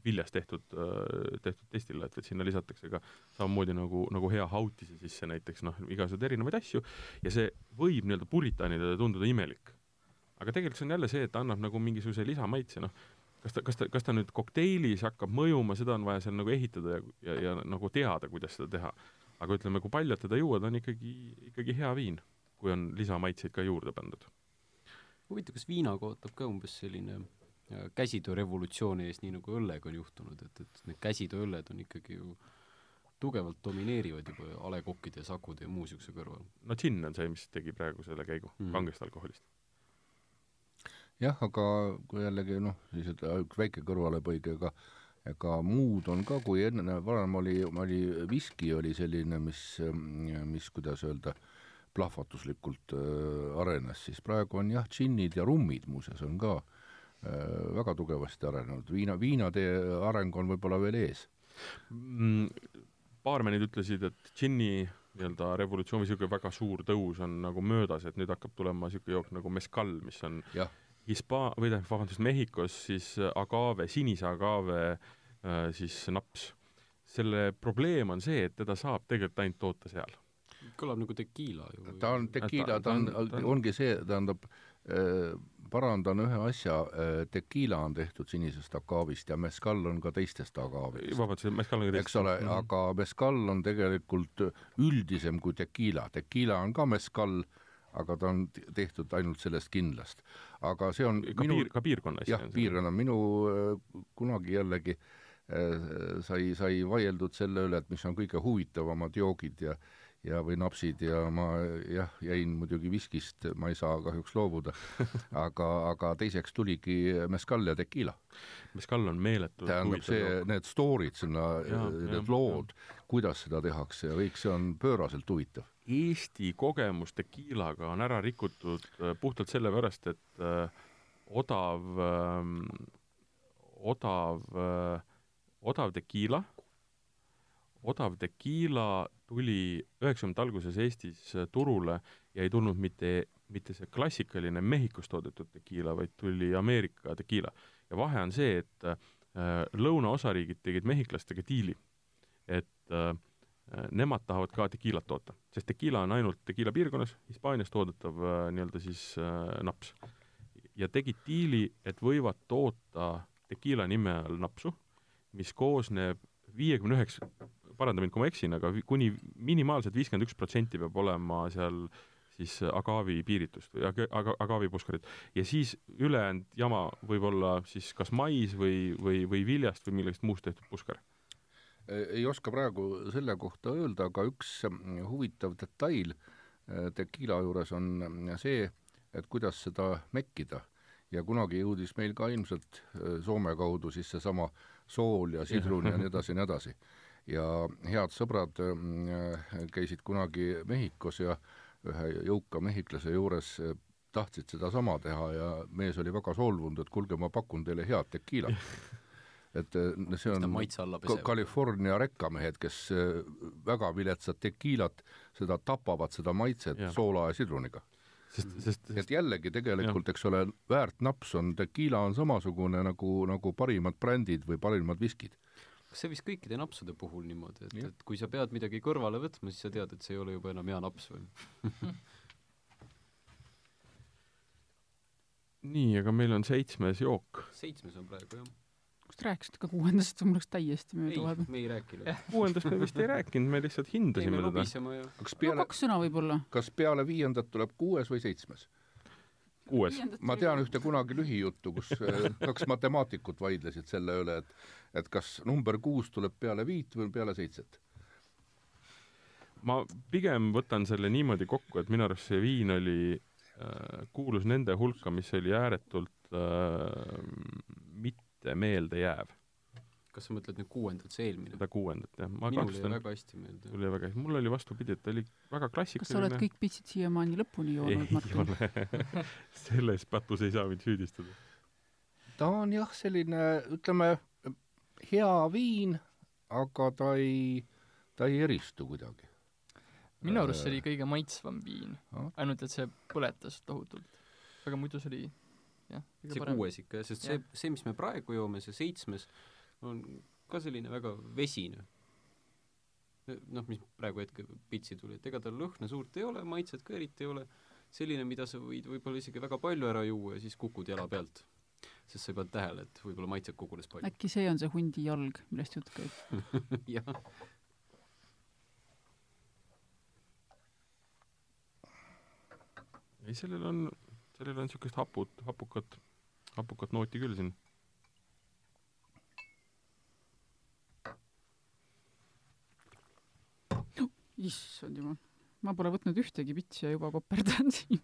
viljast tehtud, tehtud destillaat, vaid sinna lisatakse ka samamoodi nagu, nagu hea hautise sisse näiteks noh, igasuguseid erinevaid asju ja see võib nii-öelda puritaanidele tunduda imelik. aga tegelikult see on jälle see, et ta annab nagu mingisuguse lisamaitse, noh, kas ta, kas ta, kas ta nüüd kokteilis hakkab mõjuma, seda on vaja seal nagu ehitada ja, ja, ja nagu teada, kuidas seda teha aga ütleme, kui paljalt teda juua, ta on ikkagi, ikkagi hea viin, kui on lisamaitseid ka juurde pandud. huvitav, kas viinaga ootab ka umbes selline äh, käsitöörevolutsiooni ees, nii nagu õllega on juhtunud, et, et need käsitööõlled on ikkagi ju tugevalt domineerivad juba A Le Coqide ja Sakude ja muu niisuguse kõrval. no džinn on see, mis tegi praegu selle käigu mm. kangest alkoholist. jah, aga kui jällegi noh, lihtsalt üks väike kõrvalepõige, aga ega muud on ka, kui enne, varem oli, oli viski oli selline, mis, mis, kuidas öelda, plahvatuslikult äh, arenes, siis praegu on jah, džinnid ja rummid muuseas on ka äh, väga tugevasti arenenud, viina, viinatee areng on võib-olla veel ees. Mm,. baarmenid ütlesid, et džinni nii-öelda revolutsioon või niisugune väga suur tõus on nagu möödas, et nüüd hakkab tulema niisugune jook nagu mezcal, mis on Hispa-, või tähendab, vabandust, Mehhikos siis agave, sinise agave siis naps. selle probleem on see, et teda saab tegelikult ainult toota seal. kõlab nagu tekiila ju. ta on tekiila, ta on, ongi see, tähendab äh,, parandan ühe asja äh,, tekiila on tehtud sinisest agaavist ja meskal on ka teistest agaavist. vabandust, meskal on ka teistest. eks ole mm, -hmm. aga meskal on tegelikult üldisem kui tekiila, tekiila on ka meskal aga ta on tehtud ainult sellest kindlast. aga see on ka minu, piir, ka piirkonna asi. jah, piirkonna, minu äh, kunagi jällegi äh, Äh, sai, sai vaieldud selle üle, et mis on kõige huvitavamad joogid ja ja, või napsid ja ma jah, jäin muidugi viskist, ma ei saa kahjuks loobuda aga, aga teiseks tuligi meskal ja tekiila. meskal on meeletult tähendab see, need story'd sinna, need lood, kuidas seda tehakse ja kõik see on pööraselt huvitav. Eesti kogemus tekiilaga on ära rikutud äh, puhtalt sellepärast, et äh, odav äh,, odav äh, odav tekiila, odav tekiila tuli üheksakümnendate alguses Eestis turule ja ei tulnud mitte mitte see klassikaline Mehhikos toodetud tekiila, vaid tuli Ameerika tekiila. ja vahe on see, et äh, lõunaosariigid tegid mehhiklastega diili, et äh, nemad tahavad ka tekiilat toota, sest tekiila on ainult tekiila piirkonnas, Hispaanias toodetav äh, nii-öelda siis äh, naps. ja tegid diili, et võivad toota tekiila nime all napsu, mis koosneb viiekümne üheksa, paranda mind, kui ma eksin, aga kuni minimaalselt viiskümmend üks protsenti peab olema seal siis agaavi piiritust või aga-, aga-, agaavi puskarit. ja siis ülejäänud jama võib olla siis kas mais või, või, või viljast või millestki muust tehtud puskar. ei oska praegu selle kohta öelda, aga üks mm, huvitav detail äh, tekiila juures on mm, see, et kuidas seda mekkida. ja kunagi jõudis meil ka ilmselt äh, Soome kaudu siis seesama sool ja sidrun ja nii edasi ja nii edasi. ja head sõbrad mm, käisid kunagi Mehhikos ja ühe jõuka mehhiklase juures äh, tahtsid sedasama teha ja mees oli väga solvunud, et kuulge, ma pakun teile head tekiilat. et äh, see on. California rekkamehed, kes äh, väga viletsat tekiilat, seda tapavad, seda maitset Jah. soola ja sidruniga. Sest, sest, et sest jällegi tegelikult, eks ole, väärt naps on, tekiila on samasugune nagu, nagu parimad brändid või parimad viskid. kas see vist kõikide napsude puhul niimoodi, et, et kui sa pead midagi kõrvale võtma, siis sa tead, et see ei ole juba enam hea naps või? nii, aga meil on seitsmes jook. seitsmes on praegu jah. Te rääkisite ka kuuendast, mul läks täiesti mööda ei vahepeal., me ei rääkinud. kuuendast me vist ei rääkinud, me lihtsalt hindasime teda. lobisema ja kas no peale, kaks sõna võib-olla. kas peale viiendat tuleb kuues või seitsmes? kuues. ma tean ühte kunagi lühijuttu, kus äh, kaks matemaatikut vaidlesid selle üle, et et kas number kuus tuleb peale viit või peale seitset. ma pigem võtan selle niimoodi kokku, et minu arust see viin oli äh,, kuulus nende hulka, mis oli ääretult äh, mitte meeldejääv, kas sa mõtled nüüd kuuendat, see eelmine? seda kuuendat, jah. minul jäi väga hästi meelde. tuli väga hästi, mul oli vastupidi, et ta oli väga kas sa oled klassikaline. kõik pitsid siiamaani lõpuni joonud, ei Martin? ole selles patus ei saa mind süüdistada. ta on jah, selline, ütleme, hea viin, aga ta ei, ta ei eristu kuidagi. minu arust see oli kõige maitsvam viin ainult et see põletas tohutult. aga muidu see oli jah, see parem. kuues ikka sest see Jah., see, mis me praegu joome, see seitsmes, on ka selline väga vesine. noh, mis praegu hetkel pitsi tuli, et ega tal lõhna suurt ei ole, maitset ka eriti ei ole, selline, mida sa võid võib-olla isegi väga palju ära juua ja siis kukud jala pealt. sest sa ei pannud tähele, et võib-olla maitset kogunes palju. äkki see on see hundi jalg, millest jutt käib? jah, ei, sellel on, sellel on niisugust haput, hapukat, hapukat nooti küll siin. issand jumal, ma pole võtnud ühtegi pitsi ja juba koperdan siin.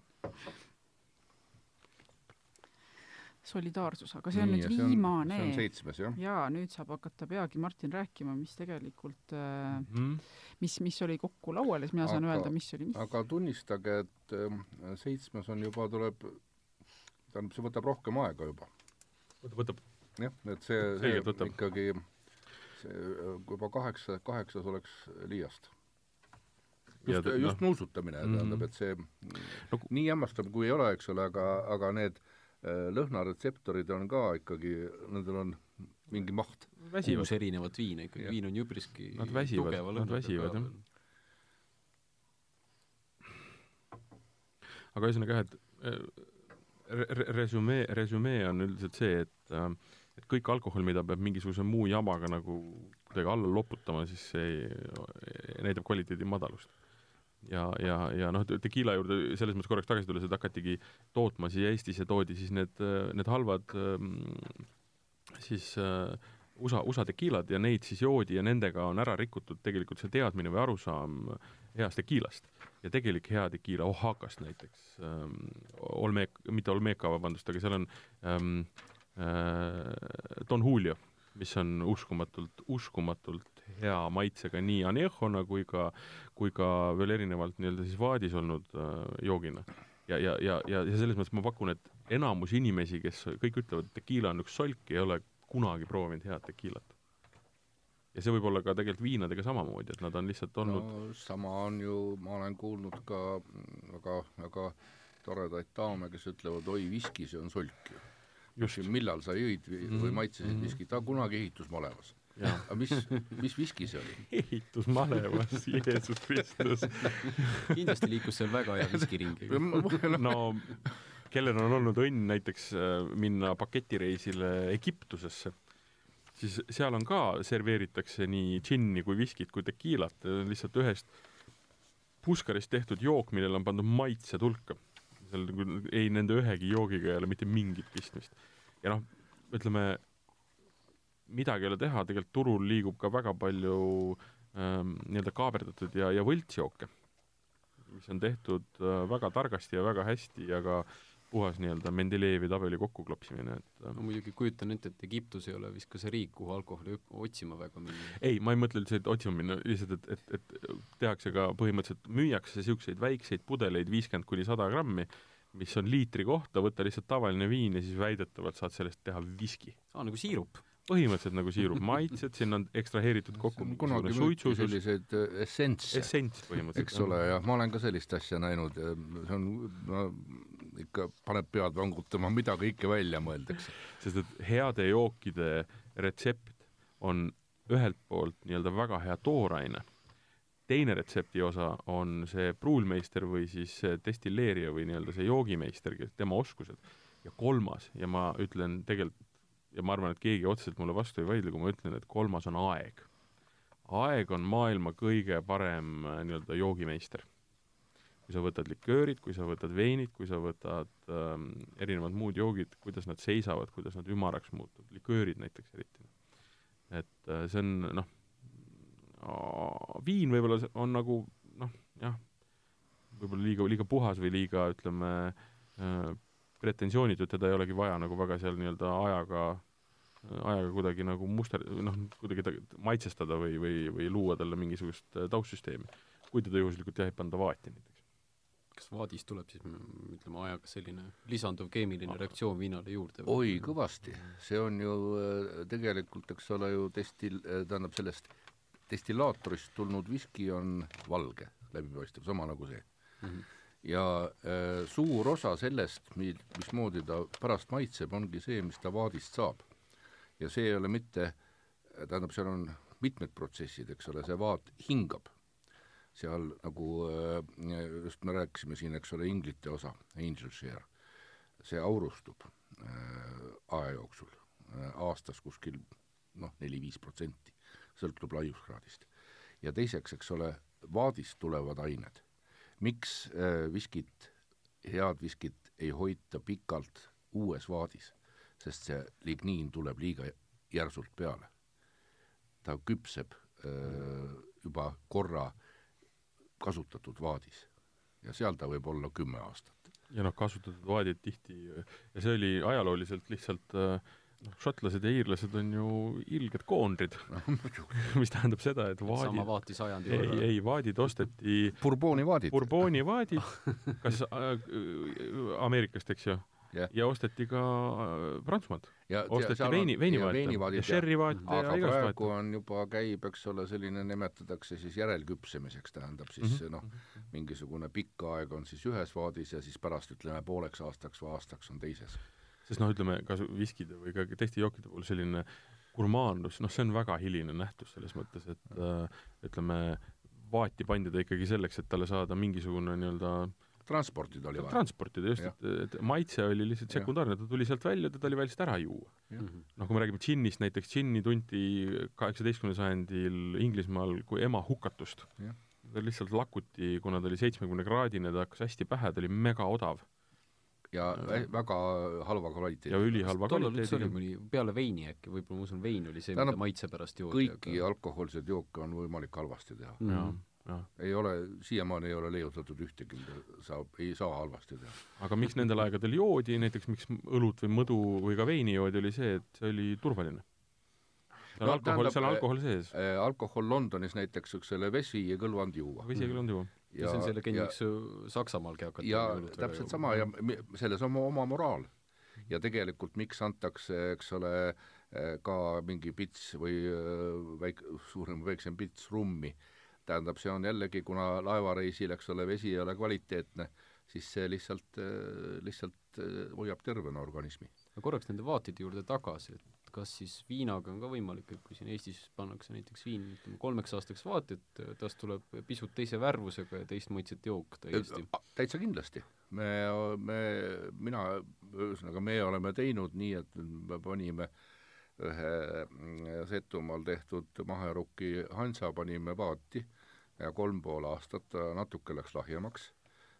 solidaarsus, aga see on nüüd viimane see on seitsmes, jah? jaa, nüüd saab hakata peagi Martin rääkima, mis tegelikult äh, Mm. mis, mis oli kokku laual ja siis mina saan Aga- öelda, mis oli mis. aga tunnistage, et ähm, seitsmes on juba, tuleb, tähendab, see võtab rohkem aega juba. võtab, võtab. jah, et see, see võtab. ikkagi, see äh, juba kaheksa, kaheksas oleks liiast. Ja just just noh. nuusutamine mm, -hmm. tähendab, et see No nii hämmastav kui ei ole, eks ole, aga, aga need äh, lõhnaretseptorid on ka ikkagi, nendel on mingi maht. väsivad kuus. erinevat viina ikkagi, viin on üpriski Nad väsivad, nad väsivad, jah. aga ühesõnaga jah, et äh, re- re- resümee, resümee on üldiselt see, et äh, et kõik alkohol, mida peab mingisuguse muu jamaga nagu kuidagi alla loputama, siis see ei- näitab kvaliteedi madalust. ja, ja, ja noh, tekiila juurde selles mõttes korraks tagasi tulles, et hakatigi tootma siia Eestis ja toodi siis need, need halvad ähm, siis äh, USA, USA tekiilad ja neid siis joodi ja nendega on ära rikutud tegelikult see teadmine või arusaam heast tekiilast. Ja tegelik hea tekiila Oaxacast näiteks ähm,, Olmeek, mitte Olmeca, vabandust, aga seal on ähm, äh, Don Julio, mis on uskumatult, uskumatult hea maitsega nii anejona kui ka, kui ka veel erinevalt nii-öelda siis vaadis olnud äh, joogina. ja, ja, ja, ja, ja selles mõttes ma pakun, et enamus inimesi, kes kõik ütlevad, et tekiila on üks solk, ei ole kunagi proovinud head tekiilat. ja see võib olla ka tegelikult viinadega samamoodi, et nad on lihtsalt olnud no, sama on ju, ma olen kuulnud ka väga, väga toredaid daame, kes ütlevad, oi, viski, see on solk ju. millal sa jõid või mm -hmm. maitsesid mm -hmm. viskit, ta kunagi ehitusmalevas. Aga mis, mis viski see oli? ehitusmalevas, Jeesus Kristus kindlasti liikus seal väga hea viski ringi. no kellel on olnud õnn näiteks äh, minna paketireisile Egiptusesse, siis seal on ka, serveeritakse nii džinni kui viskit kui tekiilat, lihtsalt ühest puskarist tehtud jook, millele on pandud maitsed hulka. seal nagu ei nende ühegi joogiga ei ole mitte mingit pistmist. ja noh, ütleme, midagi ei ole teha, tegelikult turul liigub ka väga palju ähm, nii-öelda kaaberdatud ja, ja võltsjooke, mis on tehtud äh, väga targasti ja väga hästi ja ka äh, puhas nii-öelda Mendelejevi tabeli kokkuklopsimine, et no muidugi kujutan ette, et Egiptus ei ole vist ka see riik, kuhu alkoholi otsima väga minna. ei, ma ei mõtle üldse, et otsima minna, lihtsalt, et, et, et tehakse ka põhimõtteliselt, müüakse niisuguseid väikseid pudeleid, viiskümmend kuni sada grammi, mis on liitri kohta, võtta lihtsalt tavaline viin ja siis väidetavalt saad sellest teha viski. aa, nagu siirup põhimõtteliselt nagu siirup, maitsed, sinna on ekstraheeritud kokku kunagi müüti selliseid essentse. essents põhimõtteliselt. eks ole, jah, ma olen ka sellist asja näinud ja see on no, ikka paneb pead vangutama, mida kõike välja mõeldakse. sest et heade jookide retsept on ühelt poolt nii-öelda väga hea tooraine, teine retsepti osa on see pruulmeister või siis destilleerija või nii-öelda see joogimeister, tema oskused, ja kolmas, ja ma ütlen tegelikult, ja ma arvan, et keegi otseselt mulle vastu ei vaidle, kui ma ütlen, et kolmas on aeg. aeg on maailma kõige parem nii-öelda joogimeister kui sa võtad liköörid, kui sa võtad veinid, kui sa võtad ähm, erinevad muud joogid, kuidas nad seisavad, kuidas nad ümaraks muutuvad, liköörid näiteks eriti. et äh, see on noh, viin võib-olla on nagu noh, jah, võib-olla liiga, liiga puhas või liiga ütleme äh, pretensioonitu, et teda ei olegi vaja nagu väga seal nii-öelda ajaga ajaga kuidagi nagu muster, noh, kuidagi ta maitsestada või, või, või luua talle mingisugust äh, taustsüsteemi. kui teda juhuslikult jah, ei panda vaati näiteks kas vaadist tuleb siis ütleme ajaga selline lisanduv keemiline reaktsioon viinale juurde? oi, kõvasti. see on ju äh, tegelikult, eks ole ju destil-, äh, tähendab sellest destillaatorist tulnud viski on valge, läbipaistev, sama nagu see mm. -hmm. Ja äh, suur osa sellest, mi-, mismoodi ta pärast maitseb, ongi see, mis ta vaadist saab. ja see ei ole mitte, tähendab, seal on mitmed protsessid, eks ole, see vaat hingab seal nagu äh, just me rääkisime siin, eks ole, inglite osa, angel share, see aurustub äh, aja jooksul äh, aastas kuskil noh, neli-viis protsenti, sõltub laiuskraadist. ja teiseks, eks ole, vaadist tulevad ained. Miks viskit, head viskit ei hoita pikalt uues vaadis, sest see ligniin tuleb liiga järsult peale. ta küpseb öö, juba korra kasutatud vaadis ja seal ta võib olla kümme aastat. ja noh, kasutatud vaadid tihti, ja see oli ajalooliselt lihtsalt noh, šotlased ja iirlased on ju ilged koonrid no,. mis tähendab seda, et vaadid sama vaati sajandi ei, ei, vaadid osteti Bourbooni vaadid. Bourbooni vaadid, kas äh, Ameerikast, eks ju yeah. ja osteti ka äh, Prantsusmaalt. osteti veini, veinivaate ja sherryvaate ja, ja igast praegu on juba, käib, eks ole, selline, nimetatakse siis järelküpsemiseks, tähendab siis mm -hmm. noh, mingisugune pikk aeg on siis ühes vaadis ja siis pärast ütleme pooleks aastaks või aastaks on teises. Sest noh, ütleme ka viskide või ka teiste jookide puhul selline gurmaanlus, noh, see on väga hiline nähtus selles mõttes, et äh, ütleme, vaati pandi ta ikkagi selleks, et talle saada mingisugune nii-öelda transportida oli vaja. transportida, just, et, et maitse oli lihtsalt sekundaarne, ta tuli sealt välja, teda oli vaja lihtsalt ära juua. noh, kui me räägime džinnist, näiteks džinni tunti kaheksateistkümnendal sajandil Inglismaal kui ema hukatust. ta lihtsalt lakuti, kuna ta oli seitsmekümne kraadine, ta hakkas hästi pähe, ta oli megaodav ja väga halva kvaliteediga. ja ülihalva kvaliteediga. mõni, peale veini äkki, võib-olla ma usun, vein oli see, mida maitse pärast joodi. kõiki aga... alkohoolseid jooke on võimalik halvasti teha mm. -hmm ei ole, siiamaani ei ole leiutatud ühtegi, mida saab, ei saa halvasti teha. aga miks nendel aegadel joodi, näiteks miks õlut või mõdu või ka veini joodi, oli see, et see oli turvaline. seal no, alkohol, seal on alkohol sees äh,. alkohol Londonis näiteks, eks ole, vesi ja kõlvand juua. vesi ja kõlvand juua. Ja see on selle legend, miks Saksamaalgi hakati ja täpselt sama ja selles on oma, moraal. ja tegelikult miks antakse, eks ole, äh, ka mingi pits või äh, väik-, suurem või väiksem pits rummi tähendab, see on jällegi, kuna laevareisil, eks ole, vesi ei ole kvaliteetne, siis see lihtsalt, lihtsalt hoiab tervena organismi. korraks nende vaatide juurde tagasi, et kas siis viinaga on ka võimalik, et kui siin Eestis pannakse näiteks viin ütleme kolmeks aastaks vaati, et tast tuleb pisut teise värvusega ja teist maitset jook täiesti? täitsa kindlasti. me, me, mina, ühesõnaga me oleme teinud nii, et me panime ühe Setumaal tehtud maherukki Hansa panime vaati ja kolm pool aastat ta natuke läks lahjemaks,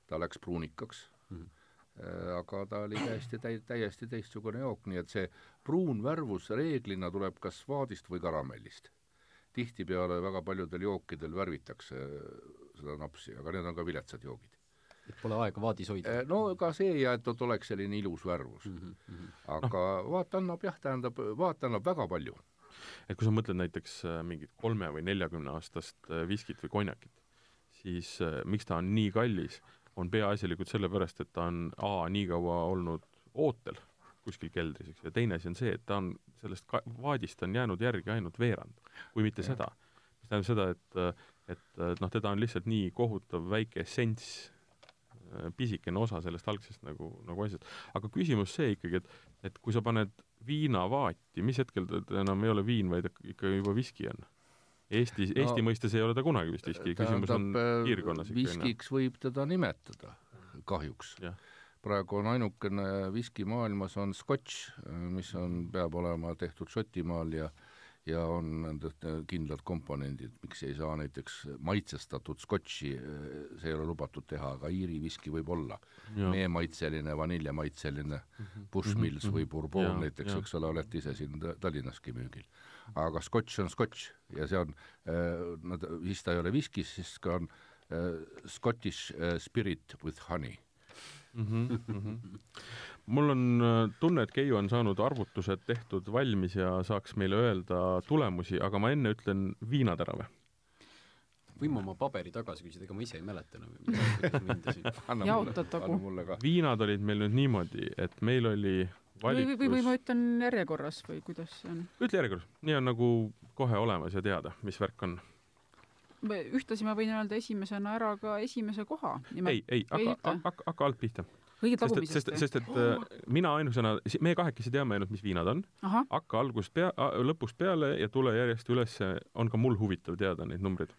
ta läks pruunikaks mm, -hmm Äh, aga ta oli täiesti täi-, täiesti teistsugune jook, nii et see pruun värvus reeglina tuleb kas vaadist või karamellist. tihtipeale väga paljudel jookidel värvitakse seda napsi, aga need on ka viletsad joogid. et pole aega vaadis hoida? Äh, no ka see ja et, et oleks selline ilus värvus mm. -hmm. aga no. vaat annab jah, tähendab, vaat annab väga palju. et kui sa mõtled näiteks äh, mingit kolme- või neljakümne aastast viskit või konjakit, siis miks ta on nii kallis, on peaasjalikult sellepärast, et ta on A nii kaua olnud ootel kuskil keldris, eks, ja teine asi on see, et ta on sellest ka-, vaadist on jäänud järgi ainult veerand, kui mitte ja. seda. mis tähendab seda, et, et, et noh, teda on lihtsalt nii kohutav väike essents, pisikene osa sellest algsest nagu, nagu asjast. aga küsimus see ikkagi, et, et kui sa paned viinavaati, mis hetkel ta enam ei ole viin, vaid ikka juba viski on Eestis no,, Eesti mõistes ei ole ta kunagi vist viski, küsimus on äh, piirkonnas ikka. viskiks võib teda nimetada, kahjuks. praegu on ainukene viski maailmas on scotch, mis on, peab olema tehtud Šotimaal ja ja on nendest kindlad komponendid, miks ei saa näiteks maitsestatud scotchi, see ei ole lubatud teha, aga Iiri viski võib olla. meemaitseline, vaniljemaitseline mm -hmm. Bushmills mm -hmm. või Bourbon ja, näiteks, eks ole, olete ise siin Tallinnaski müügil aga scotch on scotch ja see on äh,, nad, siis ta ei ole viskis, siis ka on äh, Scottish äh, spirit with honey mm. -hmm, mm -hmm. mul on tunne, et Keiu on saanud arvutused tehtud valmis ja saaks meile öelda tulemusi, aga ma enne ütlen viinatärave võime oma paberi tagasi küsida, ega ma ise ei mäleta enam, hindasin. jaotatagu. viinad olid meil nüüd niimoodi, et meil oli. Või, või, või ma ütlen järjekorras või kuidas see on? ütle järjekorras, nii on nagu kohe olemas ja teada, mis värk on. ühtlasi ma võin öelda esimesena ära ka esimese koha. ei, ei, hakka, hakka, hakka alt pihta. kõige tagumisest või? sest, sest et oh. mina ainusena, meie kahekesi teame ainult, mis viinad on, hakka algusest pea, lõpust peale ja tule järjest üles, on ka mul huvitav teada neid numbreid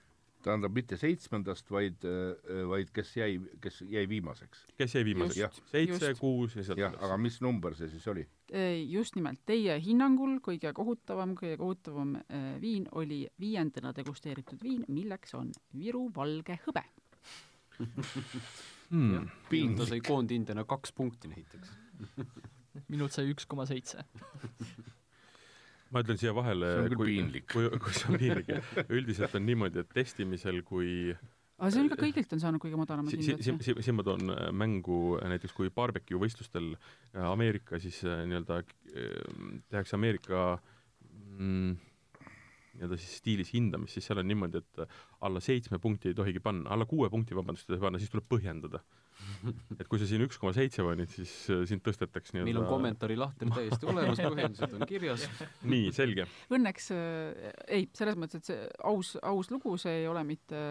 tähendab mitte seitsmendast, vaid, äh, vaid kes jäi, kes jäi viimaseks. kes jäi viimaseks, seitse, kuus ja sealt jah, aga mis number see siis oli? just nimelt, teie hinnangul kõige kohutavam, kõige kohutavam äh, viin oli viiendana degusteeritud viin, milleks on Viru valge hõbe. Hmm.. ta sai koondhindena kaks punkti näiteks. Minult sai üks koma seitse ma ütlen siia vahele, kui, kui, kui see on piinlik, üldiselt on niimoodi, et testimisel, kui aga see on ka kõigilt on saanud kõige madalamad hinded si. siin, siin ma toon äh, mängu äh, näiteks kui barbecue võistlustel äh, Ameerika siis nii-öelda tehakse Ameerika mm, nii-öelda siis stiilis hindamist, siis seal on niimoodi, et alla seitsme punkti ei tohigi panna, alla kuue punkti, vabandust, ei tohi panna, siis tuleb põhjendada et kui sa siin üks koma seitse panid, siis äh, sind tõstetaks nii-öelda meil on kommentaari lahter täiesti olemas, põhjendused on kirjas. nii, selge. Õnneks äh, ei, selles mõttes, et see aus, aus lugu, see ei ole mitte,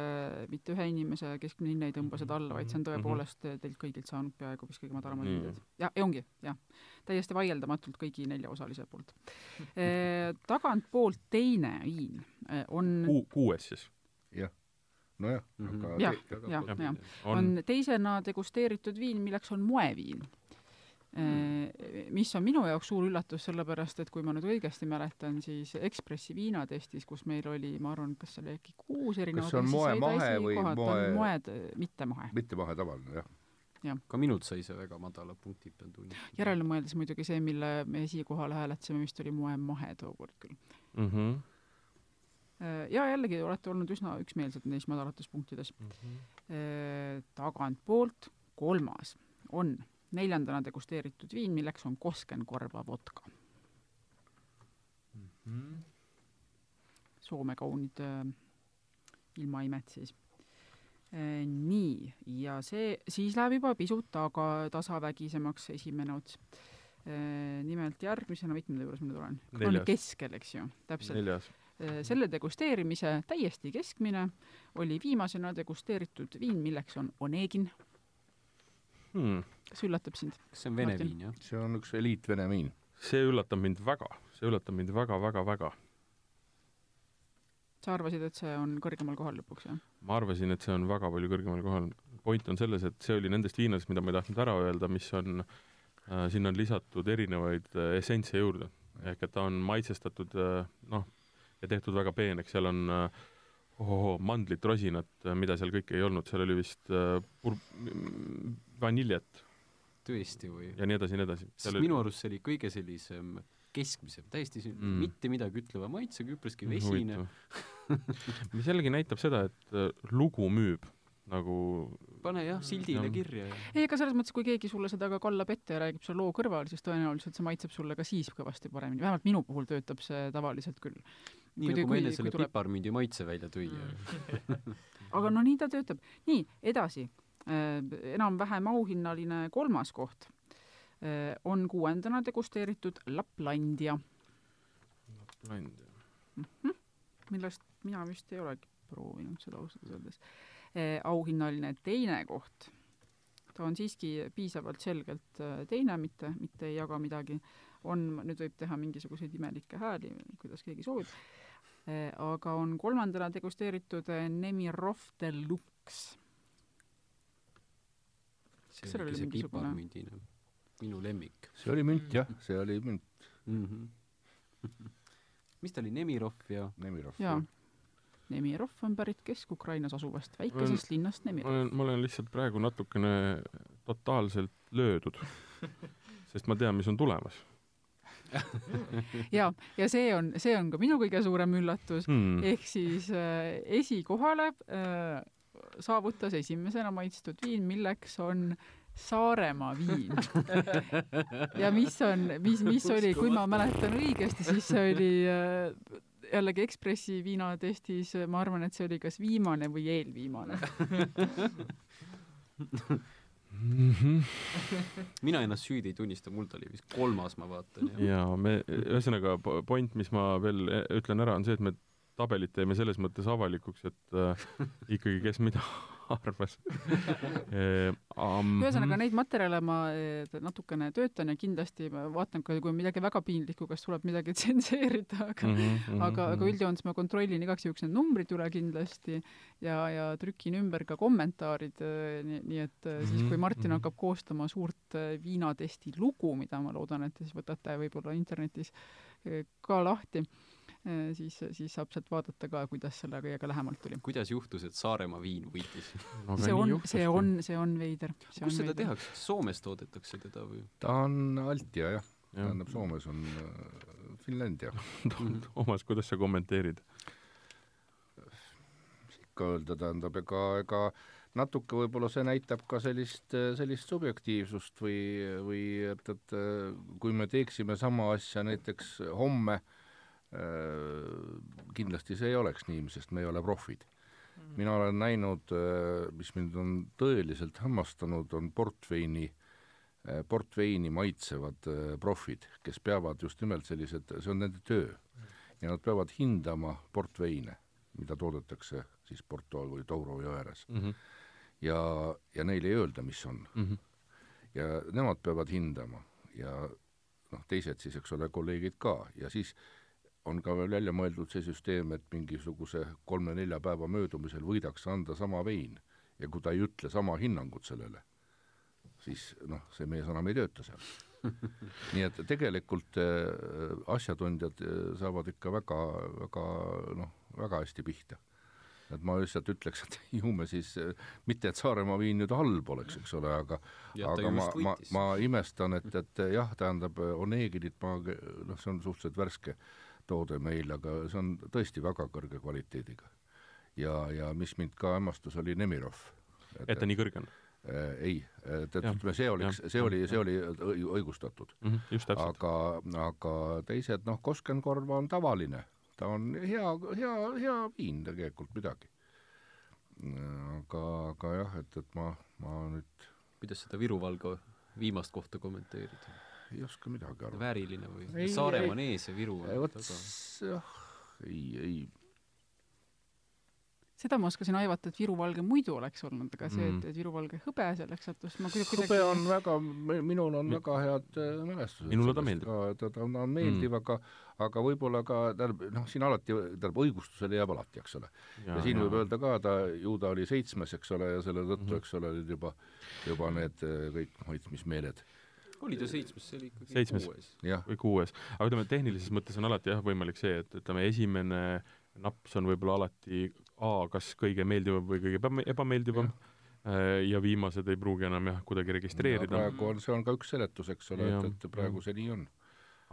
mitte ühe inimese keskmine hinne ei tõmba seda alla, vaid see on tõepoolest teilt kõigilt saanud peaaegu vist kõige madalamad hinded. ja, ja ongi, jah. Täiesti vaieldamatult kõigi nelja osalise poolt e,. tagantpoolt teine viin äh, on Ku, kuues siis? jah nojah mm, -hmm. aga jah, jah, jah. on teisena degusteeritud viin, milleks on moeviin mm.. mis on minu jaoks suur üllatus, sellepärast et kui ma nüüd õigesti mäletan, siis Ekspressi viinatestis, kus meil oli, ma arvan, kas seal oli äkki kuus erinevat kas see on moe mahe või moe moed, mitte mahe. mitte mahe, tavaline, jah jah. ka minult sai see väga madala punkti, pean tunnistama. järele mõeldes muidugi see, mille me esikohale hääletasime, vist oli moe mahe tookord küll mm. -hmm ja jällegi olete olnud üsna üksmeelsed neis madalates punktides mm. -hmm. tagantpoolt kolmas on neljandana degusteeritud viin, milleks on Koskenkorva vodka mm. -hmm. Soome kaunid äh, ilmaimed siis. Nii, ja see, siis läheb juba pisut taga tasavägisemaks esimene ots äh,. nimelt järgmisena, mitmenda juures ma nüüd olen? on keskel, eks ju, täpselt. Äh, selle degusteerimise täiesti keskmine oli viimasena degusteeritud viin, milleks on Onegin hmm. kas üllatab sind? kas see on vene Martin. viin, jah? see on üks eliitvene viin. see üllatab mind väga, see üllatab mind väga-väga-väga. Sa arvasid, et see on kõrgemal kohal lõpuks, jah? ma arvasin, et see on väga palju kõrgemal kohal. point on selles, et see oli nendest viinadest, mida ma ei tahtnud ära öelda, mis on äh,, sinna on lisatud erinevaid äh, essentse juurde. ehk et ta on maitsestatud äh, noh, ja tehtud väga peeneks, seal on äh, ohohoo, mandlit, rosinat, mida seal kõike ei olnud, seal oli vist äh, pur-, vaniljat tõesti või? ja nii edasi nii edasi. sest minu arust see oli kõige sellisem keskmisem, täiesti Mm. mm. mitte midagi ütleva maitsega, üpriski vesine. mis jällegi näitab seda, et äh, lugu müüb nagu pane jah, sildile Jah. kirja ja ei, aga selles mõttes, kui keegi sulle seda ka kallab ette ja räägib selle loo kõrval, siis tõenäoliselt see maitseb sulle ka siis kõvasti paremini, vähemalt minu puhul töötab see tavaliselt küll. nii Kui nagu ma enne selle tuleb- piparmündi maitse välja tõin Mm. aga no nii ta töötab. nii, edasi. enam-vähem auhinnaline kolmas koht on kuuendana degusteeritud Laplandia, Laplandia. millest mina vist ei olegi proovinud seda ausalt öeldes. auhinnaline teine koht, ta on siiski piisavalt selgelt eh, teine, mitte, mitte ei jaga midagi, on, nüüd võib teha mingisuguseid imelikke hääli, kuidas keegi soovib, aga on kolmandana degusteeritud Nemirov Deluxe. Kas oligi oli mingisugune- minu lemmik see oli münt jah, see oli münt, mm. -hmm. mis ta oli, Nemirov ja Nemirov. jaa. Nemirov on pärit Kesk-Ukrainas asuvast väikesest linnast ma Nemirov. olen, ma olen lihtsalt praegu natukene totaalselt löödud, sest ma tean, mis on tulemas ja, ja see on, see on ka minu kõige suurem üllatus, hmm.. ehk siis äh, esikohale äh, saavutas esimesena maitstud viin, milleks on Saaremaa viin. ja mis on, mis, mis oli, kui ma mäletan õigesti, siis see oli äh, jällegi Ekspressi viinatestis, ma arvan, et see oli kas viimane või eelviimane. Mm -hmm. mina ennast süüdi ei tunnista, mul ta oli vist kolmas, ma vaatan ja ja me, ühesõnaga po- point, mis ma veel e- ütlen ära, on see, et me tabelit teeme selles mõttes avalikuks, et äh, ikkagi kes mida arvas e,. ühesõnaga, neid materjale ma eh, natukene töötan ja kindlasti ma vaatan ka, kui on midagi väga piinlikku, kas tuleb midagi tsenseerida, aga mm. -hmm, aga, aga üldjoontes ma kontrollin igaks juhuks need numbrid üle kindlasti ja, ja trükin ümber ka kommentaarid, nii, nii et äh, siis, kui Martin Mhm. hakkab koostama suurt viinatesti lugu, mida ma loodan, et te siis võtate võib-olla internetis ka lahti, siis, siis saab sealt vaadata ka, kuidas selle kõigega lähemalt tuli. kuidas juhtus, et Saaremaa viin võitis? see on, see on, see on veider. kus seda tehakse, Soomes toodetakse teda või? ta on Altia jah, jah tähendab, Soomes on äh, Finlandia. Toomas, kuidas sa kommenteerid? ikka öelda, tähendab, ega, ega natuke võib-olla see näitab ka sellist, sellist subjektiivsust või, või et, et äh, kui me teeksime sama asja näiteks homme, kindlasti see ei oleks nii, sest me ei ole profid. mina olen näinud, mis mind on tõeliselt hämmastanud, on portveini, portveini maitsevad äh, profid, kes peavad just nimelt sellised, see on nende töö. ja nad peavad hindama portveine, mida toodetakse siis Porto või Douro jõe ääres. Mm -hmm. ja, ja neile ei öelda, mis on. Mm -hmm. ja nemad peavad hindama ja noh, teised siis, eks ole, kolleegid ka ja siis on ka veel välja mõeldud see süsteem, et mingisuguse kolme-nelja päeva möödumisel võidakse anda sama vein ja kui ta ei ütle sama hinnangut sellele, siis noh, see mees enam ei tööta seal. nii et tegelikult äh, asjatundjad äh, saavad ikka väga, väga noh, väga hästi pihta. et ma lihtsalt ütleks, et ju me siis äh,, mitte et Saaremaa viin nüüd halb oleks, eks ole, aga aga ma ma ma imestan, et, et jah, tähendab, Onegilit ma, noh, see on suhteliselt värske toode meil, aga see on tõesti väga kõrge kvaliteediga. ja, ja mis mind ka hämmastas, oli Nemirov. et ta nii kõrge on äh, ei, et, et Jah, ütleme, see oleks, jah, see oli, see oli õi- õigustatud. mm. -hmm. just täpselt. aga, aga teised, noh, Koskenkorva on tavaline, ta on hea, hea, hea viin tegelikult midagi. aga, aga jah, et, et ma, ma nüüd kuidas seda Viru Valga viimast kohta kommenteerida? Ei oska midagi arvata. vääriline või? Saaremaa on ees ja Viru on vot jah, ei, ei, seda ma oskasin aivata, et Viru valge muidu oleks olnud, aga see, et, mm. et Viru valge hõbe selleks sattus, ma kuidagi hõbe on väga, minul on väga head äh, mälestused. minule ta meeldib. ta, ta on meeldiv mm., aga aga võib-olla ka, tähendab, noh, siin alati, tähendab, õigustusele jääb alati, eks ole. ja siin ja. võib öelda ka, ta, ju ta oli seitsmes, eks ole, ja selle tõttu mm, -hmm. eks ole, olid juba, juba need äh, kõik maitsmismeeled oli ta seitsmes, see oli ikkagi seitsmes. kuues. või kuues. aga ütleme, tehnilises mõttes on alati jah, võimalik see, et ütleme, esimene naps on võib-olla alati A, kas kõige meeldivam või kõige ebameeldivam ja. ja viimased ei pruugi enam jah, kuidagi registreerida. praegu on, see on ka üks seletus, eks ole, et, et praegu see nii on.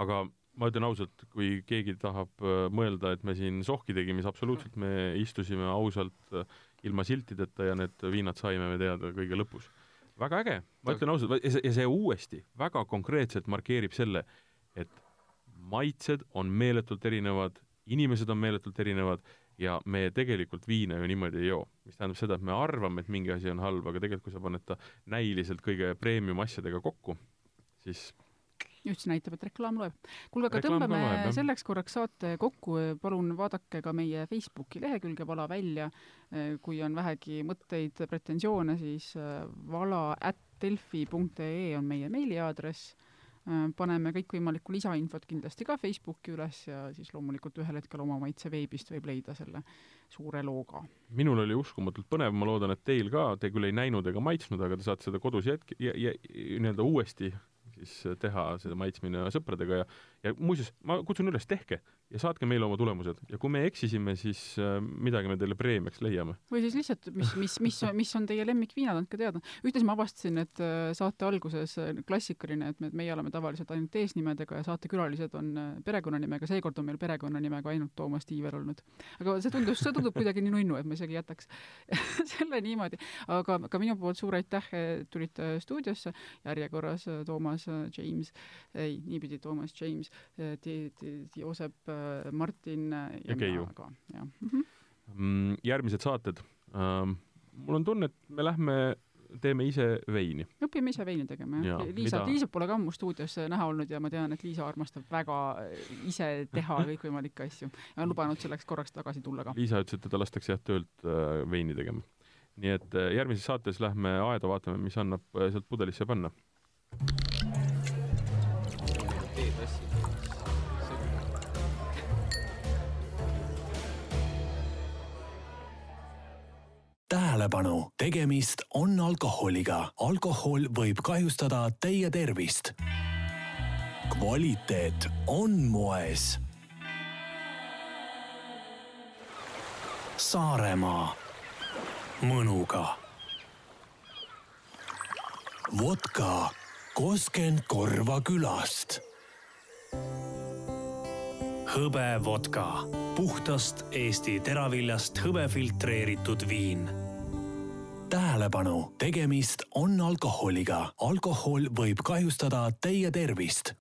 aga ma ütlen ausalt, kui keegi tahab äh, mõelda, et me siin sohki tegime, siis absoluutselt me istusime ausalt äh, ilma siltideta ja need viinad saime me teada kõige lõpus väga äge, ma ütlen ausalt, ja see uuesti väga konkreetselt markeerib selle, et maitsed on meeletult erinevad, inimesed on meeletult erinevad ja me tegelikult viina ju niimoodi ei joo. mis tähendab seda, et me arvame, et mingi asi on halb, aga tegelikult kui sa paned ta näiliselt kõige premium asjadega kokku, siis see näitab, et reklaam loeb. kuulge, aga tõmbame selleks korraks saate kokku, palun vaadake ka meie Facebooki lehekülge Vala välja. kui on vähegi mõtteid, pretensioone, siis äh, vala at delfi.ee on meie meiliaadress äh, paneme kõikvõimalikku lisainfot kindlasti ka Facebooki üles ja siis loomulikult ühel hetkel oma maitse veebist võib leida selle suure looga. minul oli uskumatult põnev, ma loodan, et teil ka, te küll ei näinud ega maitsnud, aga te saate seda kodus jätk-, nii-öelda uuesti siis teha seda maitsmine sõpradega ja, ja muuseas, ma kutsun üles, tehke ja saatke meile oma tulemused ja kui me eksisime, siis äh, midagi me teile preemiaks leiame. või siis lihtsalt, mis, mis, mis, mis on teie lemmikviinad, andke teada. ühtlasi ma avastasin, et äh, saate alguses äh, klassikaline, et me, meie oleme tavaliselt ainult eesnimedega ja saatekülalised on perekonnanimega, seekord on meil perekonnanimega ainult Toomas Tiiver olnud. aga see tundus, see tundub kuidagi nii nunnu, et ma isegi jätaks selle niimoodi. aga ka minu poolt suur aitäh, tulite stuudiosse, järjekorras Toomas James, ei, niipidi Toomas James, Joosep Martin ja, ja Keiu. mm -hmm. järgmised saated ähm,. mul on tunne, et me lähme teeme ise veini. õpime ise veini tegema, jah ja,. Liisa, Liisat pole ka ammu stuudios näha olnud ja ma tean, et Liisa armastab väga ise teha kõikvõimalikke asju ja on lubanud selleks korraks tagasi tulla ka. Liisa ütles, et teda lastakse jah töölt äh, veini tegema. nii et äh, järgmises saates lähme aeda vaatame, mis annab äh, sealt pudelisse panna. Tähelepanu, tegemist on alkoholiga. alkohol võib kahjustada teie tervist. kvaliteet on moes. Saaremaa mõnuga. vodka Koskend Korva külast. hõbevodka, puhtast Eesti teraviljast hõbe filtreeritud viin tähelepanu, tegemist on alkoholiga. alkohol võib kahjustada teie tervist